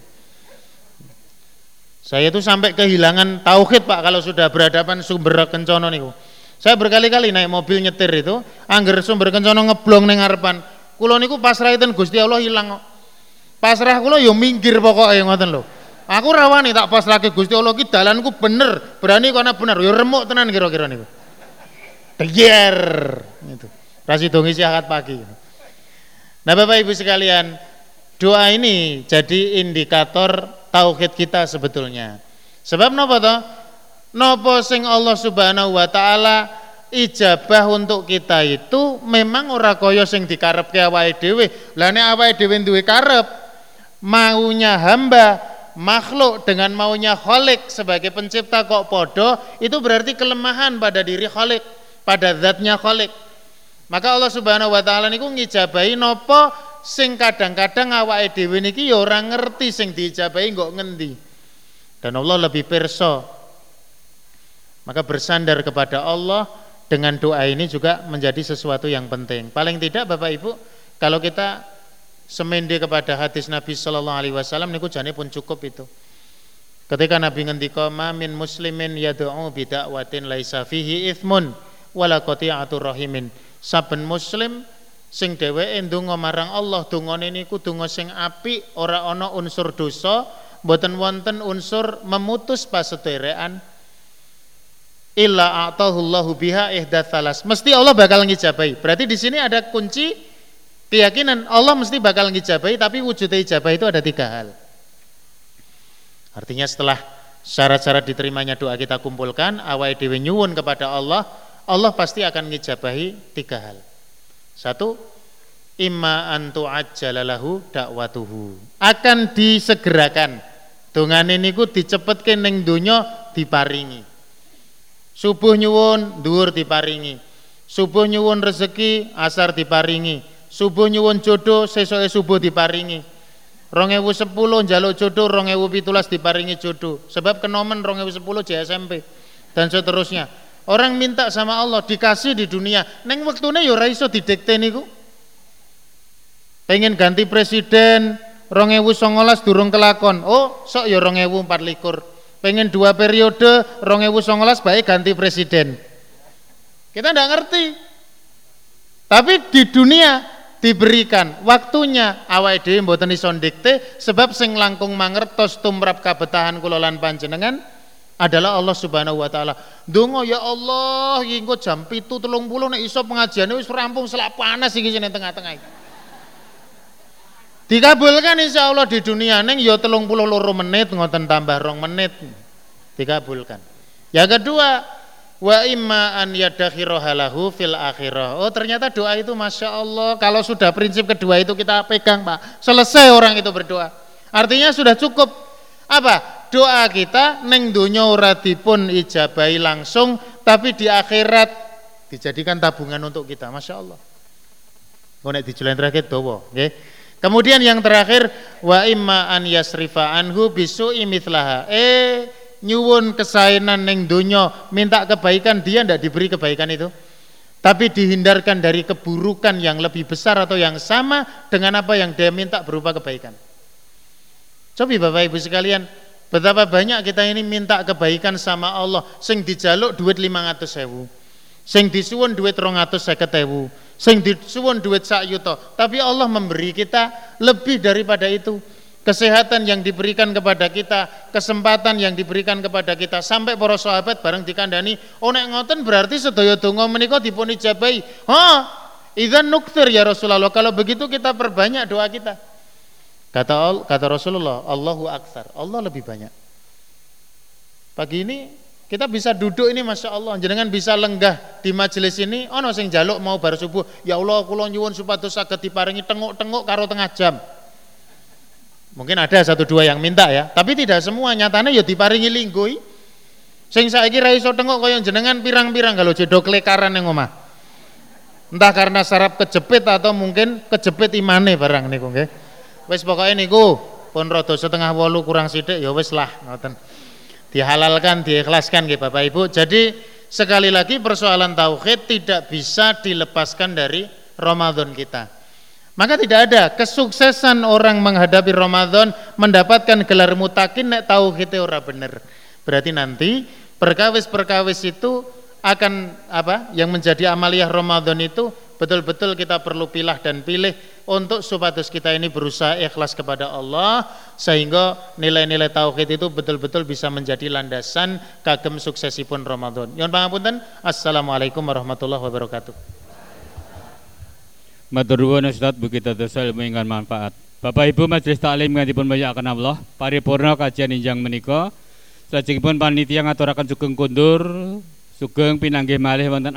Saya itu sampai kehilangan tauhid Pak kalau sudah berhadapan sumber kencono niku. Saya berkali-kali naik mobil nyetir itu, angger sumber kencono ngeblong neng ngarepan. Kulo niku pasrah itu Gusti Allah hilang Pasrah kulo yo minggir pokoknya ngoten lho. Aku rawani tak pasrahke Gusti Allah ki dalanku bener, berani karena bener. Yo remuk tenan kira-kira niku. Deyer itu. Rasi dongi akad pagi. Nah Bapak Ibu sekalian, doa ini jadi indikator tauhid kita sebetulnya. Sebab napa toh? Nopo sing Allah Subhanahu wa taala ijabah untuk kita itu memang ora kaya sing dikarepke awake dhewe. Lah nek awake dhewe duwe karep maunya hamba makhluk dengan maunya Khalik sebagai pencipta kok podo itu berarti kelemahan pada diri Khalik pada zatnya Khalik maka Allah Subhanahu wa taala niku ngijabahi nopo sing kadang-kadang awake dhewe niki ya ora ngerti sing diijabahi kok ngendi dan Allah lebih perso maka bersandar kepada Allah dengan doa ini juga menjadi sesuatu yang penting. Paling tidak Bapak Ibu, kalau kita semende kepada hadis Nabi Shallallahu Alaihi Wasallam niku jane pun cukup itu. Ketika Nabi ngendika min muslimin yad'u bidakwatin laisa fihi ithmun wala qati'atur rahimin. Saben muslim sing dheweke ndonga marang Allah dongane niku donga sing apik, ora ana unsur dosa, mboten wonten unsur memutus pasederekan illa atahullahu biha ihdatsalas. Mesti Allah bakal ngijabahi. Berarti di sini ada kunci keyakinan Allah mesti bakal ngijabahi tapi wujud ijabah itu ada tiga hal. Artinya setelah syarat-syarat diterimanya doa kita kumpulkan, awai dewi nyuwun kepada Allah, Allah pasti akan ngijabahi tiga hal. Satu, imma antu ajjalalahu dakwatuhu. Akan disegerakan. Dongane niku dicepetke ning donya diparingi. Subuh nyuwun dhuwur diparingi. Subuh nyuwun rezeki asar diparingi. Subuh nyuwun jodoh sesuai subuh diparingi. 2010 njaluk jodoh 2017 diparingi jodoh. Sebab kenomen 2010 JSMP dan seterusnya. Orang minta sama Allah dikasih di dunia. Neng waktune ya ora iso didikte niku. Pengen ganti presiden 2019 durung kelakon. Oh, sok ya 2024 pengen dua periode songolas baik ganti presiden kita tidak ngerti tapi di dunia diberikan waktunya awal dhewe mboten iso dikte sebab sing langkung mangertos tumrap kabetahan kula lan panjenengan adalah Allah Subhanahu wa taala. Donga ya Allah, iki engko jam 7.30 nek iso pengajiane wis rampung selak panas iki sing tengah-tengah iki. Dikabulkan insya Allah di dunia neng ya 32 menit ngoten tambah rong menit. Dikabulkan. Yang kedua, wa imma an yadakhirahalahu fil akhirah. Oh, ternyata doa itu Masya Allah kalau sudah prinsip kedua itu kita pegang, Pak. Selesai orang itu berdoa. Artinya sudah cukup apa? Doa kita neng dunia ora dipun ijabai langsung tapi di akhirat dijadikan tabungan untuk kita. Masya Allah. Nek dijulen terakhir dowo okay. kemudian yang terakhir wa imma an yasrifa anhu bisu imitlaha eh nyuwun kesainan neng dunia minta kebaikan dia ndak diberi kebaikan itu. Tapi dihindarkan dari keburukan yang lebih besar atau yang sama dengan apa yang dia minta berupa kebaikan. Coba Bapak Ibu sekalian Betapa banyak kita ini minta kebaikan sama Allah, sing dijaluk duit 500 sewu, sing disuwun duit 250 sewu, sing disuwun duit sak yuto. Tapi Allah memberi kita lebih daripada itu. Kesehatan yang diberikan kepada kita, kesempatan yang diberikan kepada kita sampai para sahabat bareng dikandani, oh nek ngoten berarti sedaya donga menika dipun ijabahi. Ha, idzan nuktir ya Rasulullah. Kalau begitu kita perbanyak doa kita. Kata kata Rasulullah, Allahu akbar. Allah lebih banyak. Pagi ini kita bisa duduk ini Masya Allah. Jangan bisa lenggah di majelis ini Ono sing jaluk mau bar subuh. Ya Allah kulon nyuwun supados saged diparingi tenguk-tenguk karo tengah jam. Mungkin ada satu dua yang minta ya Tapi tidak semua. Nyatanya ya diparingi linggui Sing saiki ra iso tenguk kaya jenengan pirang-pirang kalau jedok lekaran yang omah. Entah karena sarap kejepit atau mungkin kejepit imane barang niku nggih Wis pokoknya niku pun rada setengah wolu kurang sidik ya wis lah ngoten. Dihalalkan, diikhlaskan nggih Bapak Ibu. Jadi sekali lagi persoalan tauhid tidak bisa dilepaskan dari Ramadan kita. Maka tidak ada kesuksesan orang menghadapi Ramadan mendapatkan gelar mutakin nek tauhid ora bener. Berarti nanti perkawis-perkawis itu akan apa yang menjadi amaliyah Ramadan itu betul-betul kita perlu pilah dan pilih untuk supados kita ini berusaha ikhlas kepada Allah sehingga nilai-nilai tauhid itu betul-betul bisa menjadi landasan kagem suksesipun Ramadan. Yon pangapunten. Assalamualaikum warahmatullahi wabarakatuh. Matur nuwun Ustaz begitu dosa ilmu ingkang manfaat. Bapak Ibu Majelis Taklim ngantipun akan Allah, paripurna kajian injang menika. Sajengipun panitia ngaturaken sugeng kundur, sugeng pinanggih malih wonten